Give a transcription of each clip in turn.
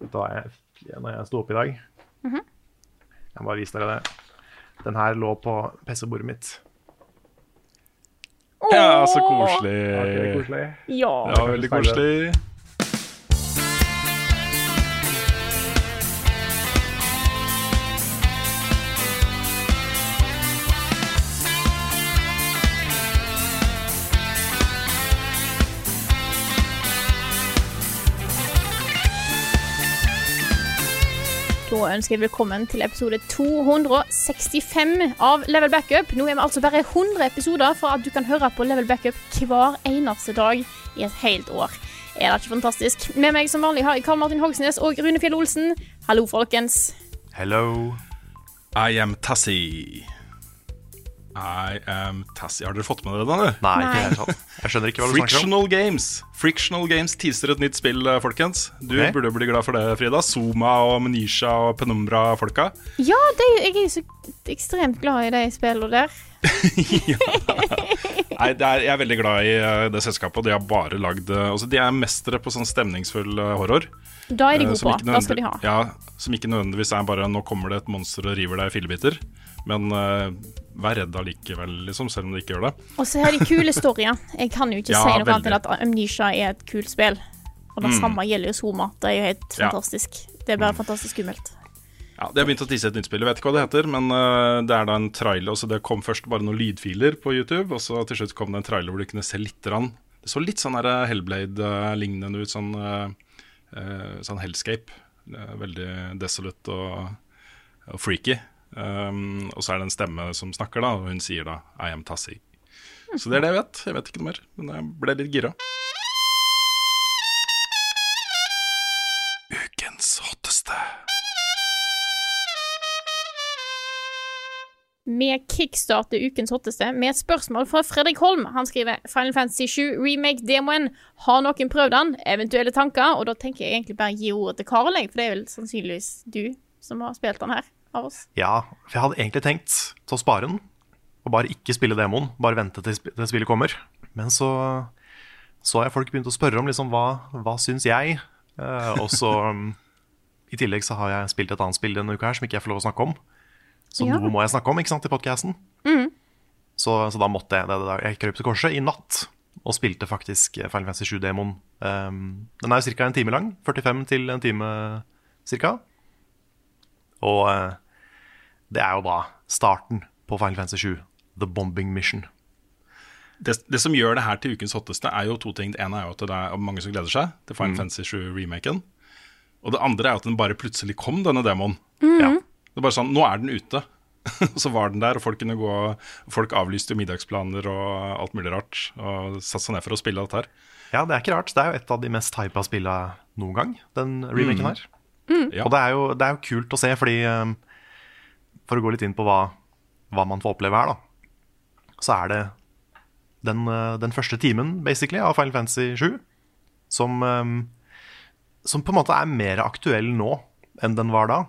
Da jeg, når jeg sto opp i dag Jeg må bare vise dere det. Den her lå på PC-bordet mitt. Ja, så koselig. Ja, det koselig? Ja, veldig koselig. Da ønsker jeg velkommen til episode 265 av Level Backup. Nå er vi altså bare 100 episoder for at du kan høre på Level Backup hver eneste dag i et helt år. Er det ikke fantastisk? Med meg som vanlig har jeg Karl Martin Hogsnes og Rune Fjell Olsen. Hallo, folkens. Hello. I am Tassie. I am Tassie. Har dere fått med dere det? Nei, Nei. ikke tatt. Jeg skjønner ikke hva du snakker om. Frictional Games Frictional Games teaser et nytt spill, eh, folkens. Du okay. burde bli glad for det, Frida. Zuma og Menisha og Penumbra-folka. Ja, det, jeg er så ekstremt glad i de spillene der. Nei, det er, Jeg er veldig glad i eh, det selskapet. De har bare lagd eh, altså De er mestere på sånn stemningsfull horror. Da er de eh, gode på. Da skal de ha. Ja, Som ikke nødvendigvis er bare 'nå kommer det et monster og river deg i fillebiter'. Men uh, vær redd allikevel, liksom, selv om det ikke gjør det. Og så har de kule storyer. Jeg kan jo ikke Ja, si noe annet veldig. enn at Amnesia er et kult spill. Og det samme gjelder jo Zoma. Det er jo helt Ja. fantastisk. Det er bare fantastisk skummelt. Ja, De har begynt å tisse et nytt spill. Jeg vet ikke hva det heter, men uh, det er da en trailer. Altså det kom først bare noen lydfiler på YouTube, og så til slutt kom det en trailer hvor du kunne se litt. Rann. Det så litt sånn Hellblade-lignende ut. Sånn, eh, sånn Hellscape. Eh, veldig desolate og, og freaky. Um, og så er det en stemme som snakker, da, og hun sier da 'I am Tassie'. Så det er det jeg vet. Jeg vet ikke noe mer, men jeg ble litt gira. Vi kickstarter ukens hotteste med et spørsmål fra Fredrik Holm. Han skriver Final Fantasy 7 remake-demoen. Har noen prøvd den? Eventuelle tanker? Og da tenker jeg egentlig bare gi ordet til Karl, for det er vel sannsynligvis du som har spilt den her av oss. Ja, for jeg hadde egentlig tenkt til å spare den, og bare ikke spille demoen. Bare vente til sp- til spillet kommer. Men så så har jeg folk begynt å spørre om liksom, hva, hva syns jeg. Eh, og så I tillegg så har jeg spilt et annet spill denne uka her som ikke jeg får lov å snakke om. Så Ja. noe må jeg snakke om ikke sant, i podkasten. Så, så da måtte jeg det. det. Jeg krøp til korset i natt og spilte faktisk Final Fantasy 7-demoen. Um, den er ca. en time lang. 45 til en time ca. Og uh, det er jo da starten på Final Fantasy 7, The Bombing Mission. det, det som gjør det her til ukens hotteste, er jo to ting. Det ene er jo at det er mange som gleder seg til Final Fantasy 7-remaken. Og det andre er at den bare plutselig kom, denne demoen. Ja. Det er bare sånn, Nå er den ute. så var den der, og folk kunne gå Folk avlyste middagsplaner og alt mulig rart. Og satte seg ned for å spille dette her. ja, det er ikke rart. Det er jo et av de mest hypa spilla noen gang, den remaken her. Ja. Og det er, jo, det er jo kult å se, fordi um, For å gå litt inn på hva, hva man får oppleve her, da, så er det den, uh, den første timen basically av Final Fantasy 7 som, um, som på en måte er mer aktuell nå enn den var da.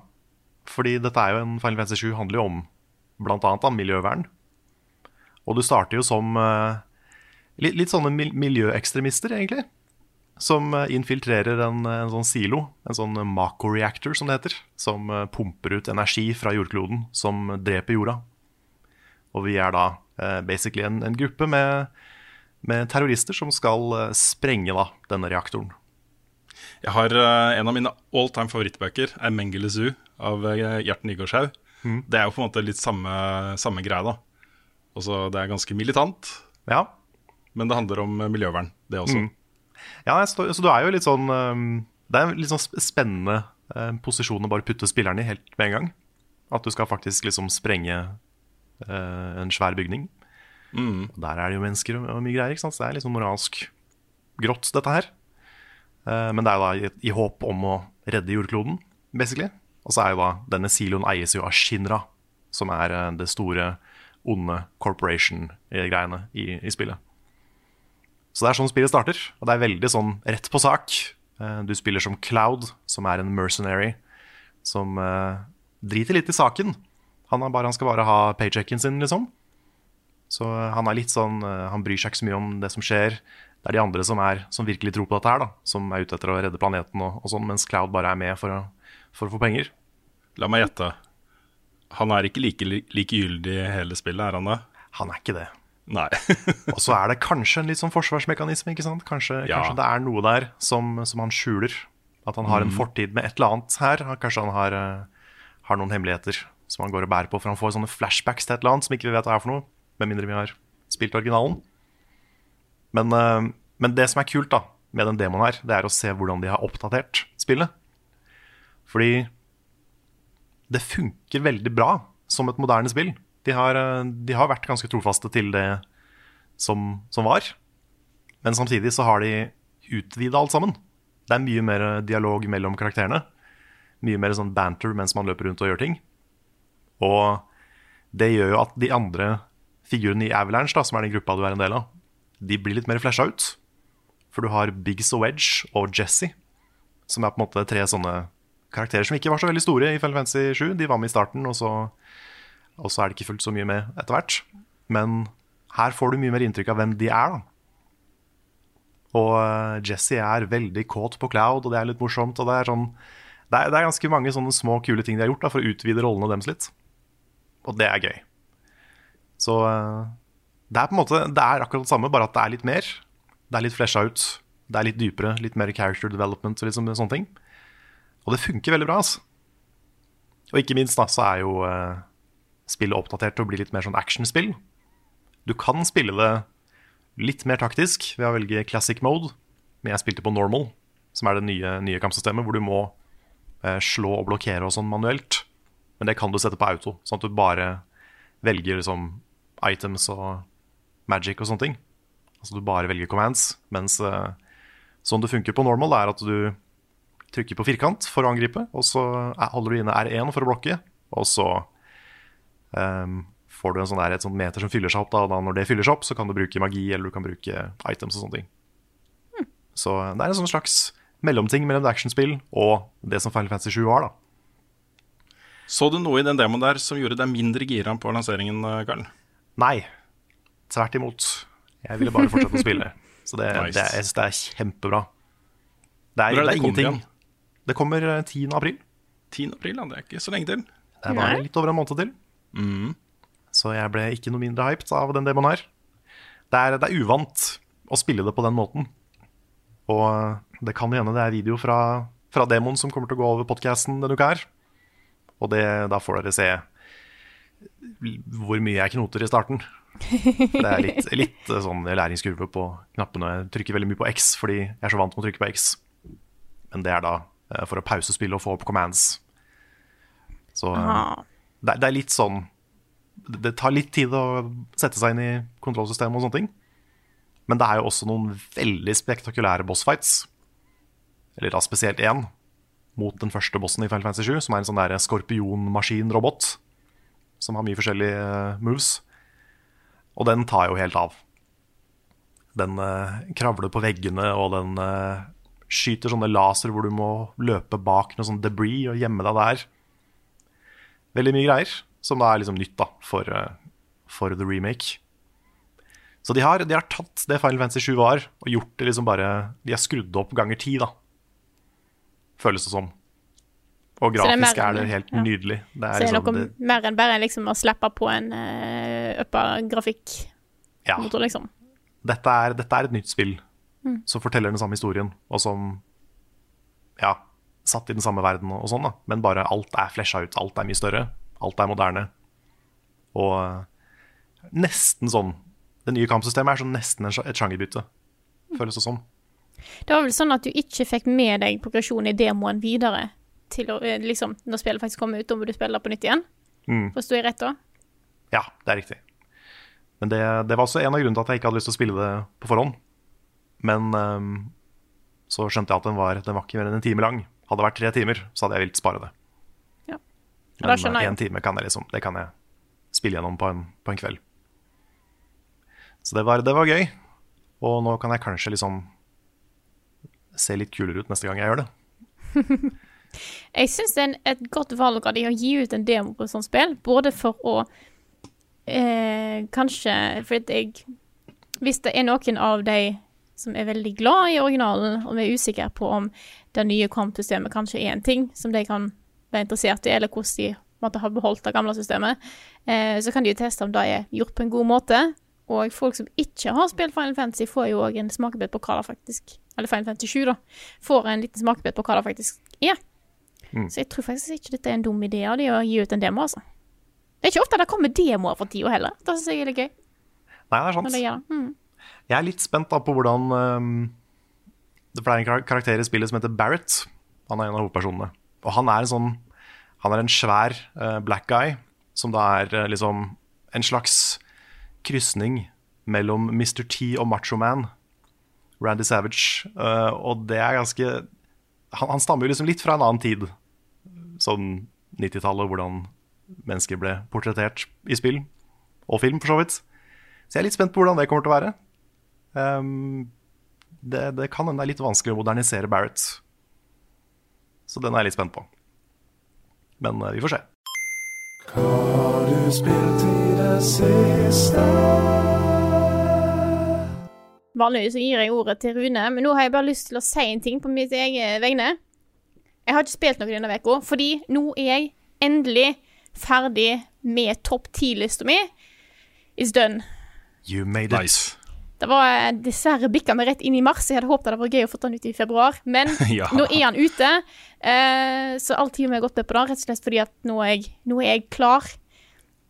Fordi dette er jo en Final Fantasy 7 handler jo om da, miljøvern. Og du starter jo som uh, litt, litt sånne miljøekstremister, egentlig som eh, infiltrerer en, en sånn silo, en sånn Mako-reactor som det heter, som eh, pumper ut energi fra jordkloden, som dreper jorda. Og vi er da uh, basically en, en gruppe med, med terrorister som skal uh, sprenge da denne reaktoren. Jeg har En av mine all time favorittbøker er 'Mengele Zoo' av Gjerten Nygaardshaug. Det er jo på en måte litt samme, samme greie, da. Også, det er ganske militant, Ja, men det handler om eh, miljøvern, det også. ja jeg står- så du er jo litt sånn eh, Det er en litt sånn spennende eh, posisjon å bare putte spilleren i helt med en gang. At du skal faktisk liksom sprenge eh, en svær bygning. Og Der er det jo mennesker og, mye greier. ikke sant? Så det er litt sånn moralsk grått, dette her. Eh, men det er da i, i håp om å redde jordkloden, basically. Og så er jo da denne siloen eies jo av Shinra, som er eh, det store, onde corporation-greiene i, i spillet. Så det er sånn spillet starter, og det er veldig sånn rett på sak. Eh, Du spiller som Cloud, som er en mercenary, som uh, driter litt i saken. Han, bare, han skal bare ha paychecken sin, liksom. Så han er litt sånn uh, Han bryr seg ikke så mye om det som skjer. Det er de andre som, er, som virkelig tror på dette her, da. Som er ute etter å redde planeten og, og sånn, mens Cloud bare er med for å, for å få penger. La meg gjette. Han er ikke like li- likegyldig i hele spillet, er han det? Han er ikke det. Nei. Og så er det kanskje en litt sånn forsvarsmekanisme, ikke sant? Kanskje, Ja. kanskje det er noe der som, som han skjuler. At han har en fortid med et eller annet her. Kanskje han har, eh, har noen hemmeligheter som han går og bærer på. For han får sånne flashbacks til et eller annet som ikke vi vet hva er for noe. Med mindre vi har spilt originalen. Men, eh, men det som er kult da med den demoen her, det er å se hvordan de har oppdatert spillet. Fordi det funker veldig bra som et moderne spill. De har, eh, de har vært ganske trofaste til det som, som var. Men samtidig så har de utvida alt sammen. Det er mye mer dialog mellom karakterene. Mye mer sånn banter mens man løper rundt og gjør ting. Og det gjør jo at de andre figurene i Avalanche, da, som er den gruppa du er en del av, de blir litt mer flasha ut. For du har Biggs og Wedge og Jesse, som er på en måte tre sånne karakterer som ikke var så veldig store i Final Fantasy 7. De var med i starten, og så, og så er det ikke fulgt så mye med etter hvert. Men her får du mye mer inntrykk av hvem de er, da. Og eh, Jesse er veldig kåt på Cloud, og det er litt morsomt. Og det er, sånn, det er, det er ganske mange sånne små, kule ting de har gjort da, for å utvide rollene deres litt. Og det er gøy. Så eh, det er på en måte Det er akkurat det samme, bare at det er litt mer. Det er litt flesha ut. Det er litt dypere, litt mer character development og sånne, sånne ting. Og det funker veldig bra, altså. Og ikke minst da, så er jo eh, spillet oppdatert til å bli litt mer sånn actionspill. Du kan spille det litt mer taktisk ved å velge classic mode, men jeg spilte på normal, som er det nye, nye kampsystemet, hvor du må eh, slå og blokkere og sånn manuelt. Men det kan du sette på auto, sånn at du bare velger liksom items og magic og sånne ting. Altså du bare velger commands, mens eh, sånn det funker på normal, er at du trykker på firkant for å angripe, og så er- holder du inne R1 for å blokke, og så um, får du en sånn der, et sånt meter som fyller seg opp. Da, og da når det fyller seg opp, så kan du bruke magi, eller du kan bruke items og sånne ting. Så det er en sånn slags mellomting mellom det actionspill og det som Final Fantasy 7 var, da. Så du noe i den demoen der som gjorde deg mindre gira på lanseringen, eh, Karl? Nei, tvert imot. Jeg ville bare fortsette å spille. Så det, Nice. det, jeg synes det er kjempebra. Det er, er det det er ingenting. Det kommer eh, 10. april. 10. april, ja, det er ikke så lenge til. Det er bare litt over en måned til. Mm. Så jeg ble ikke noe mindre hyped av den demoen her. Det er, det er uvant å spille det på den måten. Og det kan hende det er video fra, fra demoen som kommer til å gå over podkasten denne uka her. Og det, da får dere se hvor mye jeg knoter i starten. For det er litt, litt sånn læringskurve på knappene. Jeg trykker veldig mye på X fordi jeg er så vant med å trykke på X. Men det er da eh, for å pause spillet og få opp commands. Så eh, det, det er litt sånn Det tar litt tid å sette seg inn i kontrollsystemet og sånne ting. Men det er jo også noen veldig spektakulære bossfights. Eller da spesielt én, mot den første bossen i Final Fantasy 7, som er en sånn der skorpionmaskinrobot. Som har mye forskjellige eh, moves. Og den tar jo helt av. Den eh, kravler på veggene, og den eh, skyter sånne laser hvor du må løpe bak noe sånn debris og gjemme deg der. Veldig mye greier, som da er liksom nytt da, for, eh, for the remake. Så de har, de har tatt det Final Fantasy 7 var, og gjort det liksom bare De har skrudd opp ganger ti, da. Føles det som. Og grafisk er mer er, det helt ja. nydelig. Det er Så det er liksom, noe det, mer enn bare liksom å slappe på en uh, uppa grafikkmotor, ja. liksom. dette, er, dette er et nytt spill som forteller den samme historien, og som Ja, satt i den samme verden og, sånn, da. Men bare alt er flesha ut. Alt er mye større. Alt er moderne. Og eh, nesten sånn Det nye kampsystemet er sånn nesten et sjangerbytte. Føles det som. Det var vel sånn at du ikke fikk med deg progresjonen i demoen videre til å, eh, liksom, når spillet faktisk kom ut, da må du spille det på nytt igjen? Mm. Forsto jeg rett da? Ja, det er riktig. Men det, det var også en av grunnene til at jeg ikke hadde lyst til å spille det på forhånd. Men um, så skjønte jeg at den var, den var ikke mer enn en time lang. Hadde det vært tre timer, så hadde jeg villet spare det. Ja. Men én time kan jeg liksom, det kan jeg spille gjennom på en, på en kveld. Så det var, det var gøy. Og nå kan jeg kanskje liksom se litt kulere ut neste gang jeg gjør det. Jeg syns det er et godt valg av de å gi ut en demo på et sånt spill, både for å eh, Kanskje For jeg Hvis det er noen av de som er veldig glad i originalen, og vi er usikre på om det nye kampsystemet kanskje er en ting som de kan være interessert i, eller hvordan de måtte ha beholdt det gamle systemet, eh, så kan de jo teste om det er gjort på en god måte. Og folk som ikke har spilt Final Fantasy, får jo òg en smakebit på hva det faktisk Eller Final Fantasy 7, da. Får en liten smakebit på hva det faktisk er. Så jeg tror faktisk ikke dette er en dum idé av de å gi ut en demo, altså. Det er ikke ofte det kommer demoer for tida heller. Det syns jeg er litt gøy. Nei, det er sant. det. Mm. Jeg er litt spent da på hvordan ehm, det er en karakter i spillet som heter Barrett. Han er en av hovedpersonene. Og han er en sånn Han er en svær eh, black guy som da er eh, liksom en slags krysning mellom Mr. T og Macho Man. Randy Savage. Eh, og det er ganske han, han stammer jo liksom litt fra en annen tid. Sånn 90-tallet, hvordan mennesker ble portrettert i spill. Og film, for så vidt. Så jeg er litt spent på hvordan det kommer til å være. Ehm, det, det kan hende det er litt vanskelig å modernisere Barrett. Så den er jeg litt spent på. Men eh, vi får se. Hva har du spilt i det siste? Vanligvis gir jeg ordet til Rune, men nå har jeg bare lyst til å si en ting på mitt eget vegne. Jeg har ikke spilt noe denne uka, fordi nå er jeg endelig ferdig med topp ti-lista mi. It's done. You made it. Nice. Det var eh, dessverre bikka vi rett inn i mars. Jeg hadde håpet det var gøy å få den ut i februar, men Ja. nå er han ute. Eh, så all tida vi har gått med på det, rett og slett fordi at nå er jeg, nå er jeg klar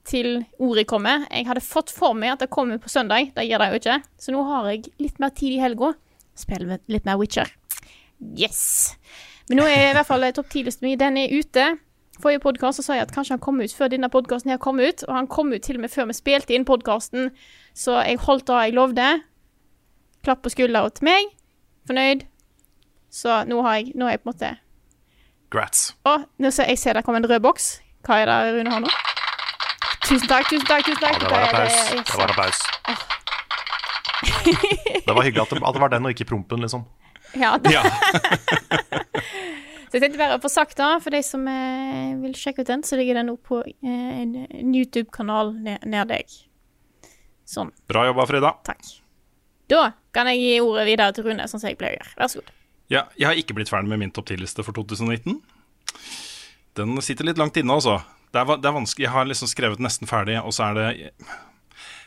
til ordet kommer. Jeg hadde fått for meg at det kommer på søndag. Det gjør det jo ikke. Så nå har jeg litt mer tid i helga. Spiller litt mer Witcher. Yes. Men nå er i hvert fall topp ti-listen min Den er ute. Forrige podkast sa jeg at kanskje han kom ut før denne podkasten kom ut. Og han kom ut til og med før vi spilte inn podkasten, så jeg holdt det jeg lovde. Klapp på skuldra til meg. Fornøyd. Så nå har jeg, nå har jeg på en måte Grats. Å, nå ser jeg ser det kommer en rød boks. Hva er det Rune har nå? Tusen takk, tusen takk. tusen Ja, takk. det var applaus. det? Det var applaus. Det var hyggelig at det, at det var den og ikke prompen, liksom. Ja. Ja. Så jeg tenkte bare å få sagt det, for de som eh, vil sjekke ut den, så ligger den nå på eh, en, YouTube-kanal nær deg. Sånn. Bra jobba, Frida. Takk. Da kan jeg gi ordet videre til Rune, sånn som jeg pleier å gjøre. Vær så god. Ja, jeg har ikke blitt ferdig med min topp 10-liste for 2019. Den sitter litt langt inne, altså. Det er, det er vanskelig. Jeg har liksom skrevet nesten ferdig, og så er det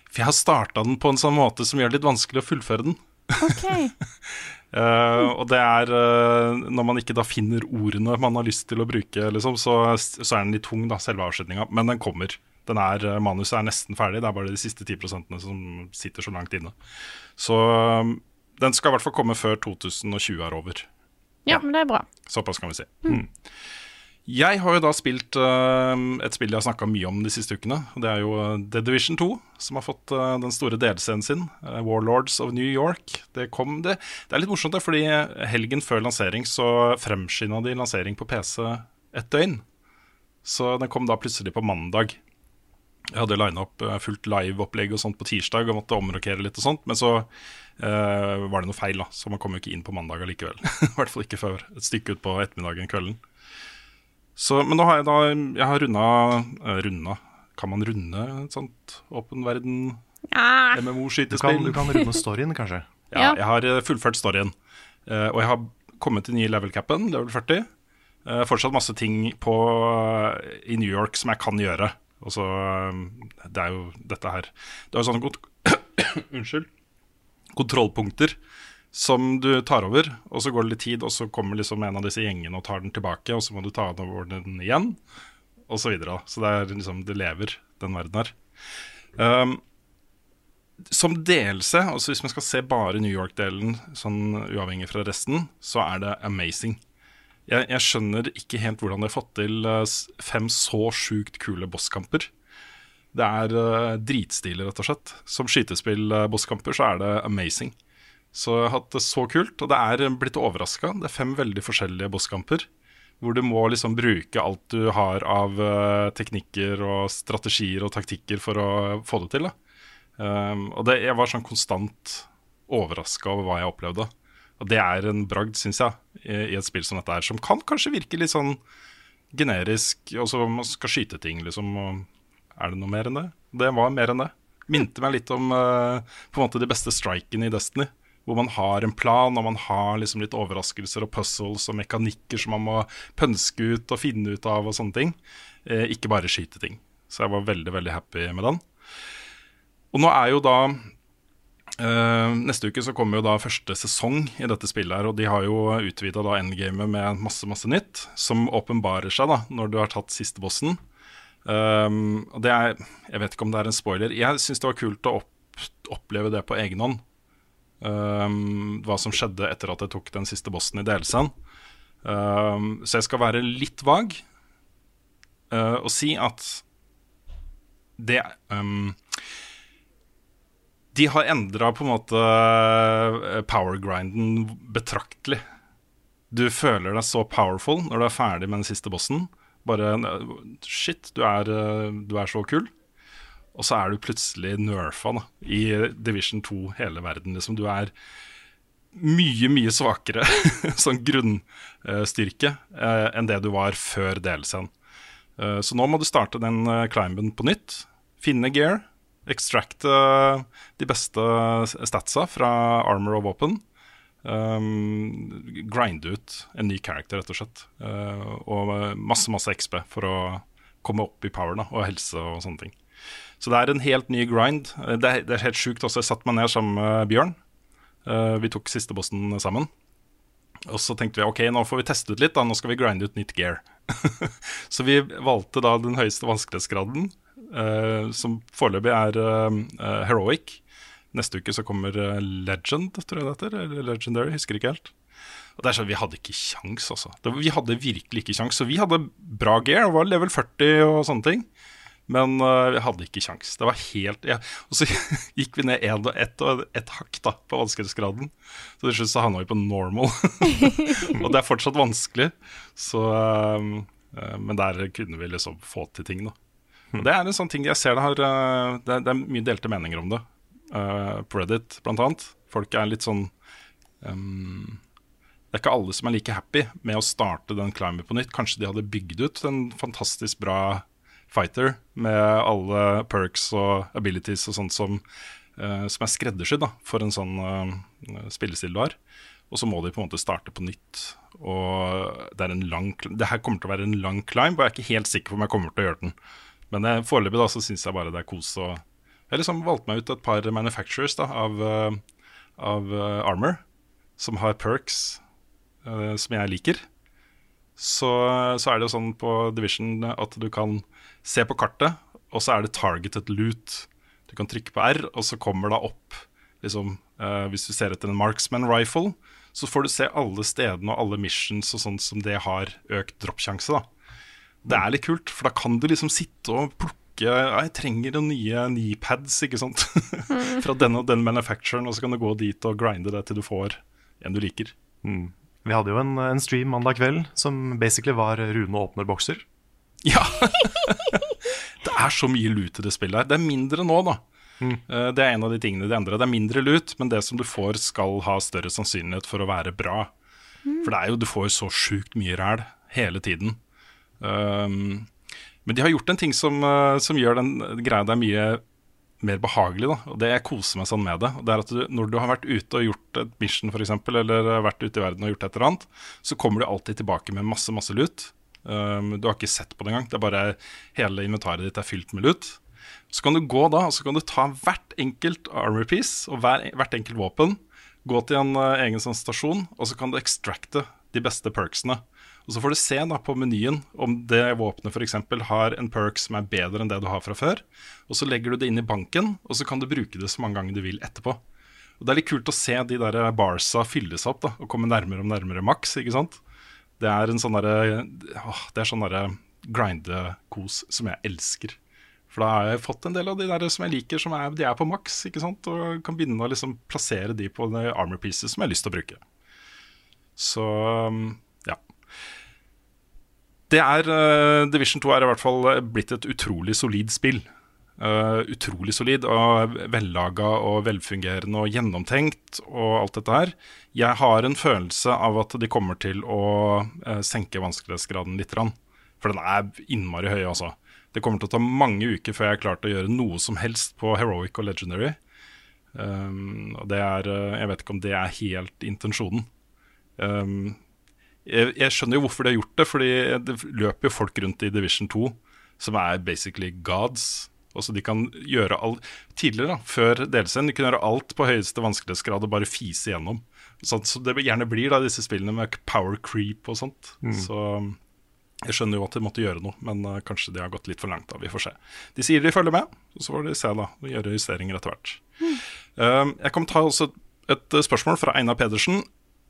For jeg har starta den på en sånn måte som gjør det litt vanskelig å fullføre den. OK. uh, og det er uh, når man ikke da finner ordene man har lyst til å bruke, liksom, så, så er den litt tung, da, selve avslutninga. Men den kommer. Den er, eh, manuset er nesten ferdig, det er bare de siste 10% som sitter så langt inne. Så eh, den skal i hvert fall komme før 2020 er over. Ja, men det er bra. Såpass kan vi si. Mm. Jeg har jo da spilt uh, et spill jeg har snakka mye om de siste ukene. Det er jo eh, The Division 2, som har fått uh, den store delscenen sin. Uh, Warlords of New York. Det, kom, det, det er litt morsomt, det, fordi helgen før lansering så fremskynda de lansering på PC et døgn. Så den kom da plutselig på mandag. Jeg hadde lina opp eh, fullt live-opplegg og sånt på tirsdag og måtte omrokere litt og sånt, men så uh, var det noe feil, da, så man kom jo ikke inn på mandag allikevel. I hvert fall ikke før et stykke utpå ettermiddagen, kvelden. Så, men nå har jeg da Jeg har runda uh, Runda Kan man runde et sånt åpen verden Ja. Du MMO-skytespill? du kan runde storyen, kanskje. Ja, Ja. jeg har eh, fullført storyen. Uh, og jeg har kommet til nye level-capen, level 40. Uh, fortsatt masse ting på, i New York som jeg kan gjøre. Og så eh, Det er jo dette her Det er jo sånne kont Unnskyld. Kontrollpunkter som du tar over, og så går det litt tid, og så kommer liksom en av disse gjengene og tar den tilbake, og så må du ta den over den igjen, og så videre. Så det er liksom Det lever, den verden her. Um, som delelse, altså hvis man skal se bare New York-delen, sånn uavhengig fra resten, så er det amazing. Jeg, jeg skjønner ikke helt hvordan de har fått til eh, fem så sjukt kule bosskamper. Det er uh, dritstilig, rett og slett. Som skytespill-bosskamper så er det amazing. Så jeg har hatt det så kult, og det er blitt overraska. Det er fem veldig forskjellige bosskamper. Hvor du må liksom bruke alt du har av uh, teknikker og strategier og taktikker for å få det til. da. Um, og det, jeg var sånn konstant overraska over hva jeg opplevde. Og det er en bragd, syns jeg, i, et spill som dette her, som kan kanskje virke litt sånn generisk. Og så man skal skyte ting, liksom. Er det noe mer enn det? Det var mer enn det. Minte meg litt om uh, på en måte de beste strikene i Destiny. Hvor man har en plan, og man har liksom litt overraskelser og puzzles og mekanikker som man må pønske ut og finne ut av og sånne ting. Eh, ikke bare skyte ting. Så jeg var veldig, veldig happy med den. Og nå er jo da eh, Neste uke så kommer jo da første sesong i dette spillet her, og de har jo utvida da endgamet med masse, masse nytt, som åpenbarer seg da når du har tatt siste bossen. Um, og det er Jeg vet ikke om det er en spoiler. Jeg syns det var kult å opp, oppleve det på egen hånd. Um, hva som skjedde etter at jeg tok den siste bossen i DLC-en. Um, så jeg skal være litt vag uh, og si at det um, De har endra på en måte powergrinden betraktelig. Du føler deg så powerful når du er ferdig med den siste bossen. Bare Shit, du er, uh, du er så kul. Og så er du plutselig nerfa da, i Division 2 hele verden. Liksom. Du er mye, mye svakere sånn grunnstyrke eh, enn det du var før DLC-en. Eh, så nå må du starte den eh, climben på nytt. Finne gear. Extracte eh, de beste statsa fra armor og våpen. Um, grinde ut en ny character, rett og slett. Uh, og masse, masse XP for å komme opp i power da, og helse og sånne ting. Så det er en helt ny grind. Det er, det er helt sjukt også. Jeg satte meg ned sammen med Bjørn. Uh, vi tok siste bossen sammen. Og så tenkte vi ok, nå får vi teste ut litt, da. Nå skal vi grinde ut nytt gear. så vi valgte da den høyeste vanskelighetsgraden, som foreløpig er uh, heroic. Neste uke så kommer Legend, tror jeg det heter. Eller Legendary, husker ikke helt. Og det er sånn, Vi hadde ikke kjangs, altså. Vi hadde virkelig ikke kjangs. Så vi hadde bra gear, var level 40 og sånne ting. Men uh, vi hadde ikke kjangs. Det var helt ja. Og så gikk vi ned ett et og ett hakk da, på vanskelighetsgraden. Så til slutt så havna vi på normal. og det er fortsatt vanskelig, så uh, uh, Men der kunne vi liksom få til ting, da. Det er en sånn ting jeg ser det har det er, det, er, mye delte meninger om det. på Reddit, blant annet. Folk er litt sånn um, det er ikke alle som er like happy med å starte den climber på nytt. Kanskje de hadde bygd ut en fantastisk bra fighter med alle perks og abilities og sånt som, uh, som er skreddersydd for en sånn uh, spillestil du har. Og så må de på en måte starte på nytt. Og det, er en lang, det her kommer til å være en lang climb, og jeg er ikke helt sikker på om jeg kommer til å gjøre den. Men uh, foreløpig da, så syns jeg bare det er kos. å jeg liksom valgte meg ut et par manufacturers da, av, av armor som har perks som jeg liker. Så, så, er det jo sånn på Division at du kan se på kartet, og så er det targeted loot. Du kan trykke på R, og så kommer det opp liksom, uh, Hvis du ser etter en marksman rifle, så får du se alle stedene og alle missions og sånn som det har økt droppsjanse. da. Det er litt kult, for da kan du liksom sitte og plukke ja, Jeg trenger noen nye kneepads, ikke sant. Fra den og den manufacturen, og så kan du gå dit og grinde det til du får en du liker. Mm. Vi hadde jo en, en, stream mandag kveld som basically var Rune åpner bokser. Ja! det er så mye lut i det spillet her. Det er mindre nå, da. Mm. Uh, det er en av de tingene de endrer. Det er mindre lut, men det som du får, skal ha større sannsynlighet for å være bra. Mm. For det er jo, du får så sjukt mye ræl hele tiden. Um, men de har gjort en ting som, uh, som gjør den greia der mye mer behagelig. da, og det Jeg koser meg sånn med det. det er at du, Når du har vært ute og gjort et mission eksempel, eller vært ute i verden og gjort et eller annet, så kommer du alltid tilbake med masse masse lut. Um, du har ikke sett på det engang. Det er bare Hele inventaret ditt er fylt med lut. Så kan du gå da, og så kan du ta hvert enkelt armor piece og hver, hvert enkelt våpen. Gå til en uh, egen sånn stasjon, og så kan du extracte de beste perksene. Og Så får du se da på menyen om det våpenet f.eks. har en perk som er bedre enn det du har fra før. Og Så legger du det inn i banken, og så kan du bruke det så mange ganger du vil etterpå. Og Det er litt kult å se de der barsa fylles opp da, og komme nærmere og nærmere maks. ikke sant? Det er en sånn derre Det er sånn derre grinde-kos som jeg elsker. For da har jeg fått en del av de der som jeg liker, som er, de er på maks, ikke sant? og kan begynne å liksom plassere de på armor pieces som jeg har lyst til å bruke. Så um. Det er uh, Division 2 er i hvert fall eh, blitt et utrolig solid spill. Uh, utrolig solid og vellaga og velfungerende og gjennomtenkt og alt dette her. Jeg har en følelse av at de kommer til å uh, senke vanskelighetsgraden litt. For den er innmari høy, altså. Det kommer til å ta mange uker før jeg har klart å gjøre noe som helst på heroic og legendary. Um, og det er Jeg vet ikke om det er helt intensjonen. Um, jeg, jeg skjønner jo hvorfor de har gjort det, fordi det løper jo folk rundt i Division 2 som er basically gods. Også de kan gjøre alt Tidligere, da, før delscenen, de kunne gjøre alt på høyeste vanskelighetsgrad og bare fise gjennom. Sånn, så det gjerne blir da disse spillene med power creep og sånt. Så jeg skjønner jo at de måtte gjøre noe, men uh, kanskje de har gått litt for langt. da, Vi får se. De sier de følger med, og så får de se da, og gjøre justeringer etter hvert. Um, jeg kan ta også et uh, spørsmål fra Einar Pedersen,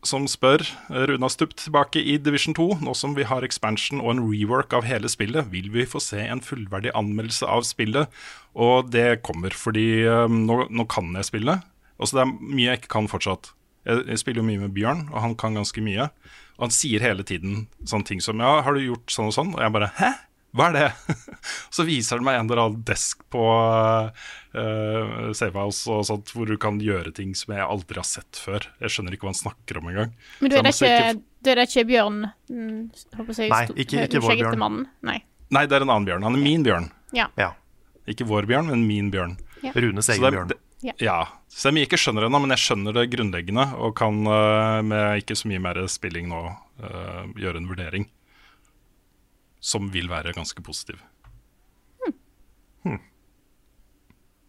som spør Runa har stupt tilbake i Division 2. Nå som vi har expansion og en rework av hele spillet, vil vi få se en fullverdig anmeldelse av spillet? Og det kommer, fordi um, nå, nå kan jeg spille. Også det er mye jeg ikke kan fortsatt. Jeg, jeg spiller jo mye med Bjørn, og han kan ganske mye. Og han sier hele tiden sånne ting som Ja, har du gjort sånn og sånn? Og jeg bare Hæ? Hva er det? så viser det meg en eller annen desk på uh, Savehouse og sånt, hvor du kan gjøre ting som jeg aldri har sett før. Jeg skjønner ikke hva han snakker om engang. Men du er det ikke, ikke, er det ikke Bjørn mm, håper jeg, Nei, ikke- ikke vår Bjørn. mannen? Nei. Nei, det er en annen bjørn. Han er min bjørn. Ja. Ja. Ikke vår bjørn, men min bjørn. Runes Så egen bjørn. Ja. Ja. Så det er mye jeg ikke skjønner ennå, men jeg skjønner det grunnleggende og kan eh, med ikke så mye mer spilling nå uh, gjøre en vurdering som vil være ganske positiv.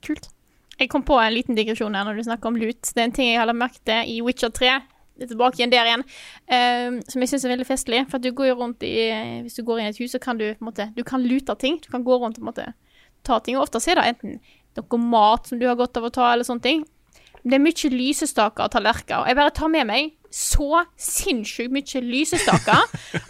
Kult. Jeg kom på en liten digresjon her når du snakker om lut. Det er en ting jeg har lagt merke til i Witcher 3. Det er tilbake igjen der igjen. eh, som jeg syns er veldig festlig. For du går rundt i Hvis du går inn i et hus, så kan du på en måte Du kan lute ting. Du kan gå rundt og på en måte ta ting. Og ofte er det enten noe mat som du har godt av å ta, eller sånne ting. Det er mye lysestaker og tallerkener. Jeg bare tar med meg så sinnssykt mye lysestaker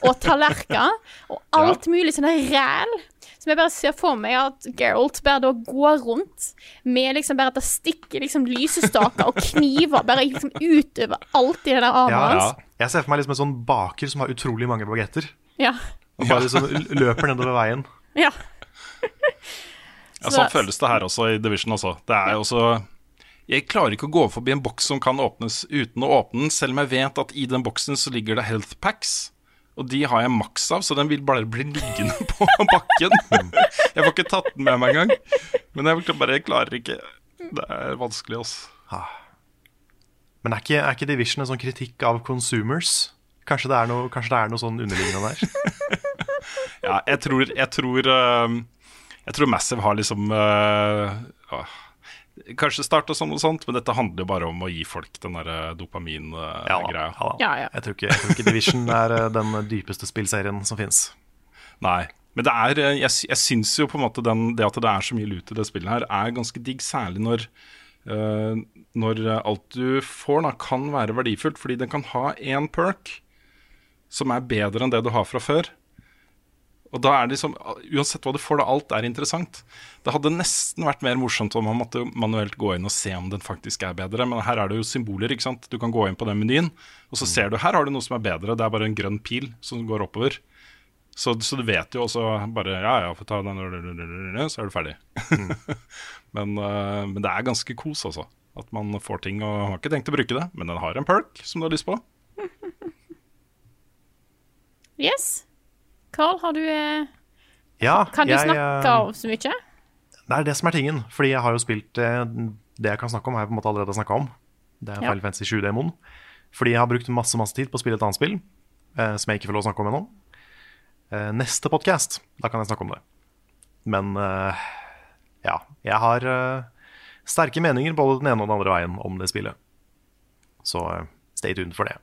og tallerkener og alt mulig sånn ræl. Som jeg bare ser for meg at Geralt bare da går rundt med liksom bare at det stikker liksom lysestaker og kniver bare liksom utover alt i det der armen Ja, hans. Jeg ser for meg liksom en sånn baker som har utrolig mange bagetter. Ja. Og bare liksom løper nedover veien. ja. Ja, Så- sånn føles det her også i Division. Også. Det er jo også Jeg klarer ikke å gå forbi en boks som kan åpnes uten å åpne den, selv om jeg vet at i den boksen så ligger det health packs. Og de har jeg maks av, så den vil bare bli liggende på bakken. Jeg får ikke tatt den med meg engang. Men jeg bare jeg klarer ikke. Det er vanskelig, altså. Men er ikke, er ikke Division en sånn kritikk av consumers? Kanskje det er noe, det er noe sånn underliggende der? Ja, jeg tror Jeg tror, eh, jeg tror Massive har liksom ah, Kanskje starta sånn og sånt, men dette handler jo bare om å gi folk den der Ja, dopamin-greia. ja. Ja, ja. Jeg, tror ikke, jeg tror ikke Division er eh, den dypeste spillserien som fins. Nei. Men det er, eh, jeg, jeg syns jo på en måte den, det at det er så mye lut i det spillet her, er ganske digg. Særlig når, uh, når alt du får, da, kan være verdifullt. Fordi den kan ha én perk som er bedre enn det du har fra før. Og da er det liksom, Uansett hva du får, da, alt er interessant. Det hadde nesten vært mer morsomt om man måtte manuelt gå inn og se om den faktisk er bedre. Men her er det jo symboler. ikke sant? Du kan gå inn på den menyen, og så ser du her har du noe som er bedre. Det er bare en grønn pil som går oppover. Så, så du vet jo også bare Ja, ja, få ta den, så er du ferdig. men, eh, men det er ganske kos, altså. At man får ting og har ikke tenkt å bruke det, men den har en perk som du har lyst på. Yes. Carl, har du eh, Ja, Kan du jeg, snakke eh, av så mye? Det er det som er tingen. Fordi jeg har jo spilt eh, Det jeg kan snakke om, har jeg på en måte allerede snakka om. Det er Ja. Final Fantasy 7-demoen. Fordi jeg har brukt masse masse tid på å spille et annet spill eh, som jeg ikke får lov å snakke om ennå. Eh, neste podkast, da kan jeg snakke om det. Men eh, ja, jeg har eh, sterke meninger både den ene og den andre veien om det spillet. Så eh, stay tuned for det.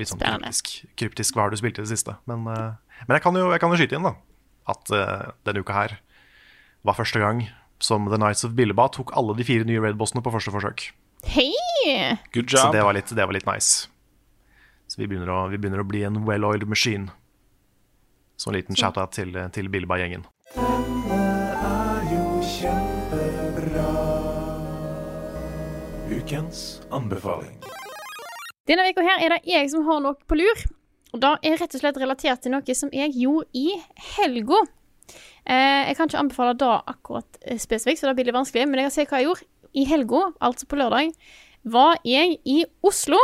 Litt sånn kryptisk, kryptisk hva har du spilt i det siste. Men, eh, men jeg, kan jo, jeg kan jo skyte inn da at uh, denne uka her var første gang som The Nights of Billeba tok alle de fire nye Raid-bossene på første forsøk. Hei! Good Så det var litt, det var litt nice. Så vi begynner å, vi begynner å bli en well-oiled machine. Så en liten shout-out til, til Billeba-gjengen. Ukens anbefaling. Denne uka her er det jeg som har noe på lur. Og det er rett og slett relatert til noe som jeg gjorde i helga. Eh, jeg kan ikke anbefale det akkurat eh, spesifikt, så det blir litt vanskelig, men jeg kan si hva jeg gjorde. I helga, altså på lørdag, var jeg i Oslo.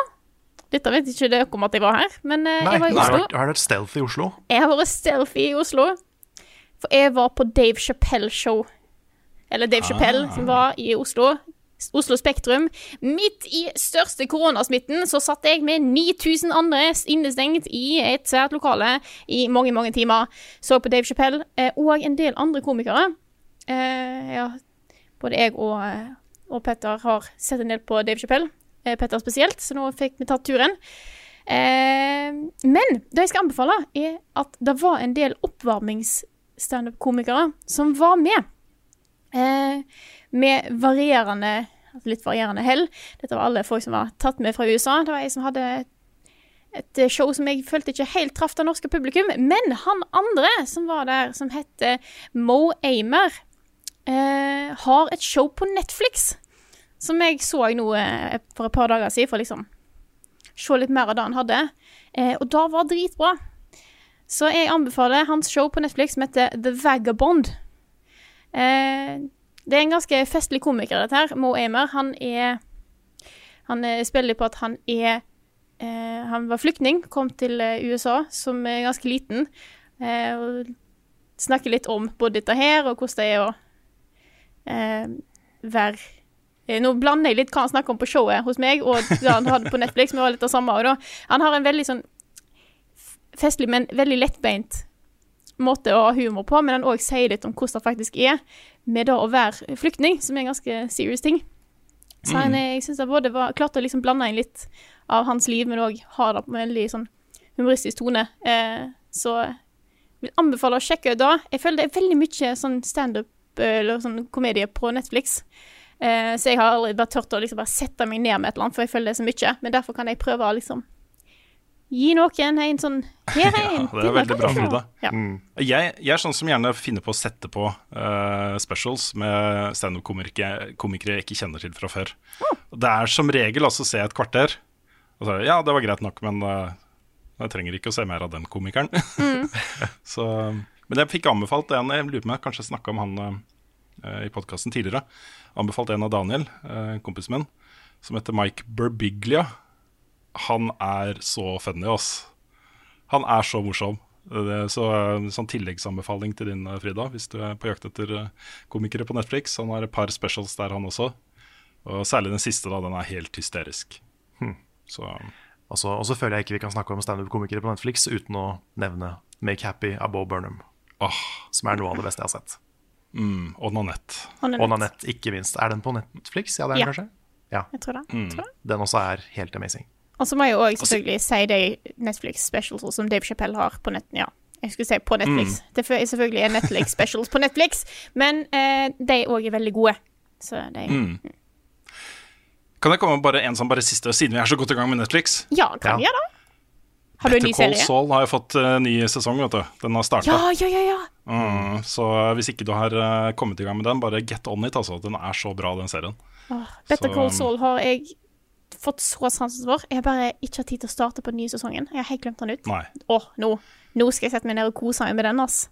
Dette vet ikke dere om at jeg var her, men eh, Nei, jeg var i Oslo. Nei, har du vært stealth i Oslo? Jeg har vært stealthy i Oslo. For jeg var på Dave Chappelle-show. Eller Dave Chappelle, som var i Oslo. Oslo Spektrum. Midt i største koronasmitten så satt jeg med 9000 andre innestengt i et svært lokale i mange, mange timer. Så på Dave Chappelle eh, og en del andre komikere. Eh, ja, både jeg og, eh, og Petter har sett en del på Dave Chappelle. Petter spesielt, så nå fikk vi tatt turen. Men det jeg skal anbefale, er at det var en del oppvarmings-standup-komikere som var med. Eh, med varierende altså litt varierende hell. Dette var alle folk som var tatt med fra USA. Det var jeg som hadde et show som jeg følte ikke helt traff det norske publikum. Men han andre som var der, som heter Mo Amer, eh, har et show på Netflix. Som jeg så nå eh, for et par dager siden, for liksom se litt mer av det han hadde. Eh, og det var dritbra. Så jeg anbefaler hans show på Netflix som heter The Vagabond. Eh, det er en ganske festlig komiker, dette her. Mo Amer. Han er Han eh, spiller på at han er eh, Han var flyktning, kom til eh, USA som er ganske liten. Eh, og snakker litt om både dette her, og hvordan det er å eh, være eh, Nå blander jeg litt hva han snakker om på showet hos meg, og det han hadde på Netflix. Men det var litt det samme og da. Han har en veldig sånn festlig, men veldig lettbeint måte å ha humor på, men han òg sier litt om hvordan det faktisk er med det å være flyktning, som er en ganske serious ting. Så han, eh, jeg syns jeg både var klarte å liksom blande inn litt av hans liv, men òg ha det på en veldig sånn humoristisk tone. Eh, så vil anbefale å sjekke ut det. Jeg føler det er veldig mye sånn standup eh, eller sånn komedie på Netflix. Eh, så jeg har aldri bare tørt å liksom bare sette meg ned med et eller annet, for jeg føler det er så mye. Men derfor kan jeg prøve å liksom gi noen en sånn Her er en Ja, det er veldig bra, Frida. Ja. Jeg, jeg er sånn som gjerne finner på å sette på uh, specials med standup-komikere komikere jeg ikke kjenner til fra før. Det er som regel altså å se et kvarter, og så ja, det var greit nok, men uh, jeg trenger ikke å se mer av den komikeren. så, men jeg fikk anbefalt en, jeg lurer på om jeg kanskje snakka om han uh, i podkasten tidligere. Anbefalt en av Daniel, uh, kompisen min, som heter Mike Burbiglia. Han er så funny, ass. Han er så morsom. Det er så, sånn tilleggsanbefaling til din, Frida, hvis du er på jakt etter eh, komikere på Netflix. Han har et par specials der, han også. Og særlig den siste, da. Den er helt hysterisk. Så Og så, og så føler jeg ikke vi kan snakke om standup-komikere på Netflix uten å nevne Make Happy av Bo Burnham, Oh. som er noe av det beste jeg har sett. mm, og Nanette. Og. Nanette, ikke minst. Er den på Netflix? Ja, det er den Ja. kanskje? Ja. Jeg tror det. Det. Den også er helt amazing. Og så må jeg òg selvfølgelig si de Netflix specials som Dave Chappelle har på nett... Ja, jeg skulle si på Netflix. Det er selvfølgelig er Netflix specials på Netflix, men eh, de òg er veldig gode. Så de Kan jeg komme med bare en sånn bare siste, siden vi er så godt i gang med Netflix? Ja, kan vi Ja. gjøre det? Har du en ny Call serie? Saul har jo fått uh, ny sesong, vet du. Den har starta. Ja, ja, ja, ja. Mm, så hvis ikke du har uh, kommet i gang med den, bare get on it, altså. Den er så bra, den serien. Oh, Better Så- Call Saul har jeg fått så sansen for. Jeg har bare ikke hatt tid til å starte på den nye sesongen. Jeg har helt glemt den ut. Nei. Åh, nå, nå skal jeg sette meg ned og kose meg med den, ass.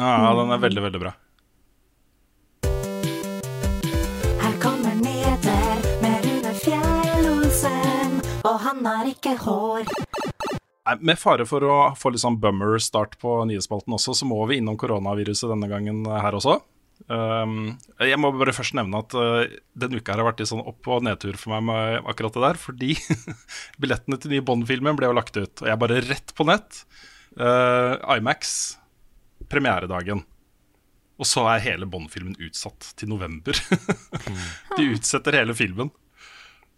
Ja, den er veldig, veldig bra. Her kommer nyheter med Rune Fjell-Olsen, og han har ikke hår. Nei, Med fare for å få litt sånn bummer start på nyhetsspalten også, så må vi innom koronaviruset denne gangen her også. Um, jeg må bare først nevne at uh, denne uka har vært i sånn opp- og nedtur for meg med akkurat det der, fordi billettene til nye Bond-filmen ble jo lagt ut, og jeg bare rett på nett. Uh, Imax, premieredagen. Og så er hele Bond-filmen utsatt til november. De utsetter hele filmen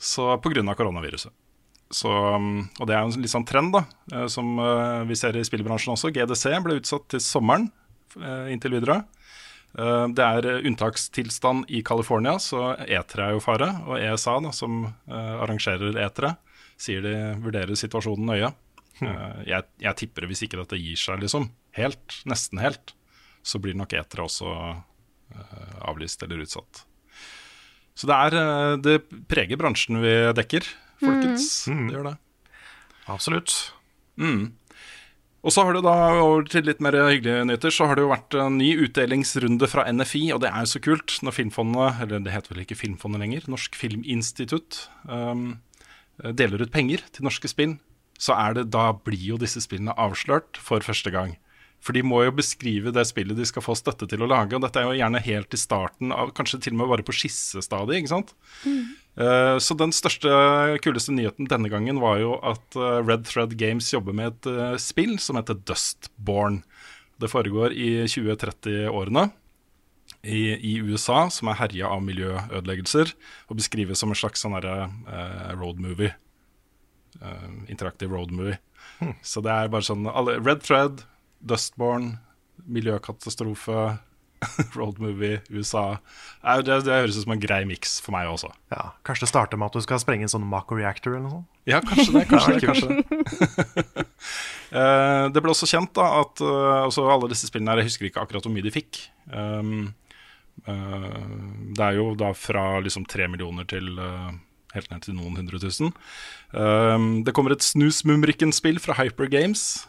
så av koronaviruset. Så, um, og det er en litt sånn trend da, eh, som vi ser i spillbransjen også. GDC ble utsatt til sommeren inntil videre. Eh, Det er eh, unntakstilstand i California, så E3 er jo fare. Og ESA, da, som eh, arrangerer E3, sier de vurderer situasjonen nøye. Eh, Jeg, jeg tipper hvis ikke dette gir seg liksom, helt, nesten helt, så blir nok E3 også avlyst eller utsatt. Så det, er, det preger bransjen vi dekker, folkens. Det gjør det. Absolutt. Mm. Og så har det da, over til litt mer hyggelige nyheter, så har det jo vært en ny utdelingsrunde fra NFI, og det er jo så kult når Filmfondet, eller det heter vel ikke Filmfondet lenger, Norsk Filminstitutt, um, deler ut penger til norske spill, så er det, da blir jo disse spillene avslørt for første gang. For de må jo beskrive det spillet de skal få støtte til å lage, og dette er jo gjerne helt i starten av, kanskje til og med bare på skissestadiet, ikke sant. Eh, så den største, kuleste nyheten denne gangen var jo at uh, Red Thread Games jobber med et uh, spill som heter Dustborn. Det foregår i 2030-årene i, i USA, som er herja av miljøødeleggelser, og beskrives som en slags sånn derre eh, road movie. Interaktiv road movie. Så det er bare sånn alle, Red Thread, Dustborn, miljøkatastrofe, road movie, USA. Det, det høres ut som en grei miks for meg også. Ja, Kanskje det starter med at du skal sprenge en sånn Mako reactor eller noe sånt? Ja, kanskje det. kanskje det, kanskje det. Eh, det ble også kjent da at eh, altså alle disse spillene her, jeg husker ikke akkurat hvor mye de fikk. Um, uh, det er jo da fra liksom tre millioner til uh, helt ned til noen hundre tusen. Um, det kommer et Snusmumrikken-spill fra Hyper Games.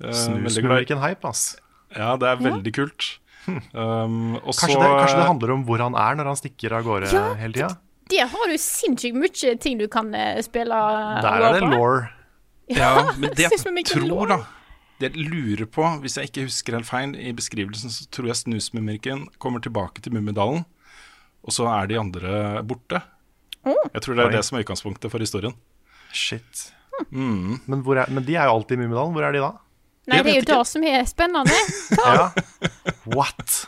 Eh, veldig glad- Snusmumrikken hype, ass. Ja, det er veldig kult. Um, og Kanskje, så- det, kanskje det handler om hvor han er når han stikker av gårde Ja, hele tida? Det har du sinnssykt mye ting du kan eh, spille. Der er det law. Ja, men det jeg tror, da Det jeg lurer på, hvis jeg ikke husker helt feil i beskrivelsen, så tror jeg Snusmumrikken kommer tilbake til Mummidalen, og så er de andre borte. Jeg tror det er Oi. det som er utgangspunktet for historien. Shit. Mm. Men, hvor er, men de er jo alltid i Mummidalen. Hvor er de da? Nei, det er jo det som er spennende. Ja. What?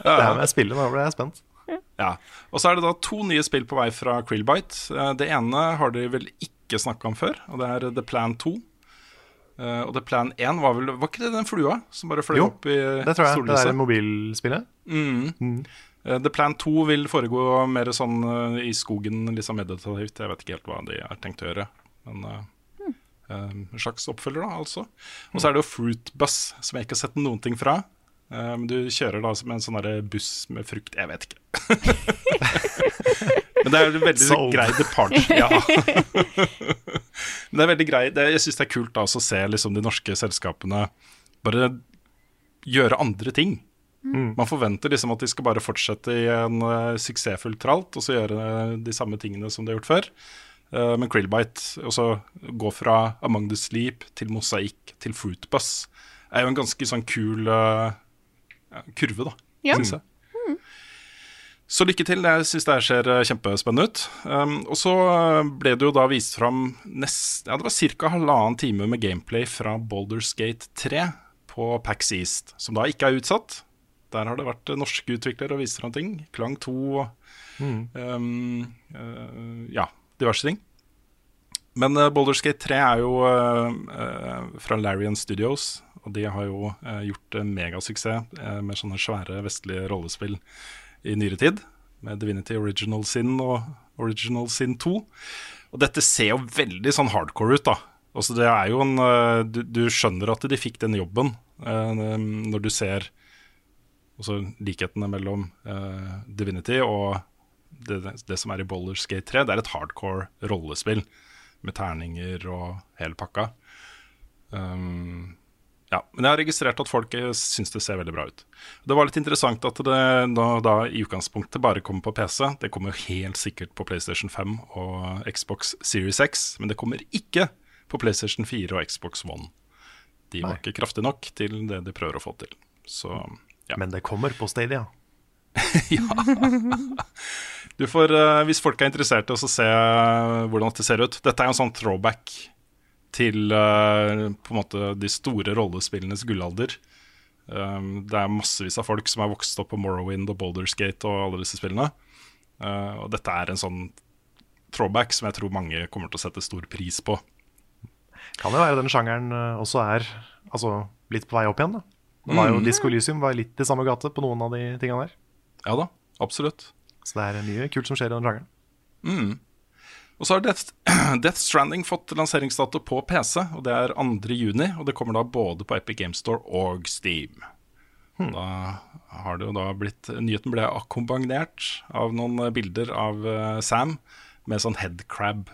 Det her med spillet, nå ble jeg spent. Ja. Og så er det da to nye spill på vei fra Krillbite. Eh, Det ene har de vel ikke snakka om før, og det er The Plan 2. Eh, og The Plan 1 var vel Var ikke det den flua som bare fløy Jo, opp i Det tror jeg. Det sollyset? er mobilspillet. Mm. Eh, The Plan 2 vil foregå mer sånn eh, i skogen, litt sånn meditativt. Jeg vet ikke helt hva de har tenkt å gjøre. Men eh, eh, en slags oppfølger, da, altså. Og så er det jo Fruit Bus, som jeg ikke har sett noen ting fra. Eh, Men du kjører da med en sånn buss med frukt Jeg vet ikke. Men det er veldig Sold. grei departure. Ja. Men det er veldig grei det, Jeg syns det er kult da å se liksom, de norske selskapene bare gjøre andre ting. Man forventer liksom at de skal bare fortsette i en uh, suksessfull tralt og så gjøre de samme tingene som de har gjort før. Eh, men Krillbite, og så gå fra Among the Sleep til Mosaikk til Fruitbus, er jo en ganske sånn kul uh, kurve, da, Ja. synes jeg. Så lykke til. Jeg syns det her ser eh, kjempespennende ut. Um, og så ble det jo da vist fram nest, ja, det var ca. halvannen time med gameplay fra Boulders Gate 3 på PAX East, som da ikke er utsatt. Der har det vært norske utviklere og vist fram ting. Klang 2 um, uh, Ja, diverse ting. Men uh, Boulders Gate 3 er jo uh, eh, fra Larian Studios, og de har jo eh, gjort megasuksess eh, med sånne svære vestlige rollespill i nyere tid, med Divinity Original Sin og Original Sin 2. Og dette ser jo veldig sånn hardcore ut, da. Altså det er jo en eh, du, du skjønner at de fikk den jobben eh, når du ser Altså likhetene mellom eh, Divinity og det, det som er i Boulders Gate 3. Det er et hardcore rollespill med terninger og hele pakka. Um, ja, men jeg har registrert at folk eh, syns det ser veldig bra ut. Det var litt interessant at det da, da i utgangspunktet bare kommer på PC. Det kommer helt sikkert på PlayStation 5 og Xbox Series X, men det kommer ikke på PlayStation 4 og Xbox One. De var Nei. ikke kraftige nok til det de prøver å få til. Så ja. Men det kommer på Stadia. Du får, eh, Hvis folk er interessert i å se eh, hvordan dette ser ut Dette er jo en sånn throwback til eh, på en måte de store rollespillenes gullalder. Um, det er massevis av folk som har vokst opp på Morrowind og Boulderskate og alle disse spillene. Og dette er en sånn throwback som jeg tror mange kommer til å sette stor pris på. Kan jo være den sjangeren også er altså, litt på vei opp igjen. da. Det var jo Mm. Disco Elysium var litt i samme gate på noen av de tingene der. Ja da, absolutt. Så det er mye kult som skjer i den sjangeren. Mm. Og så har Death, Death Stranding fått lanseringsdato på PC, og det er 2. juni. Og det kommer da både på Epic Game Store og Steam. Da har det jo da blitt Nyheten ble akkompagnert av noen bilder av eh, Sam med sånn headcrab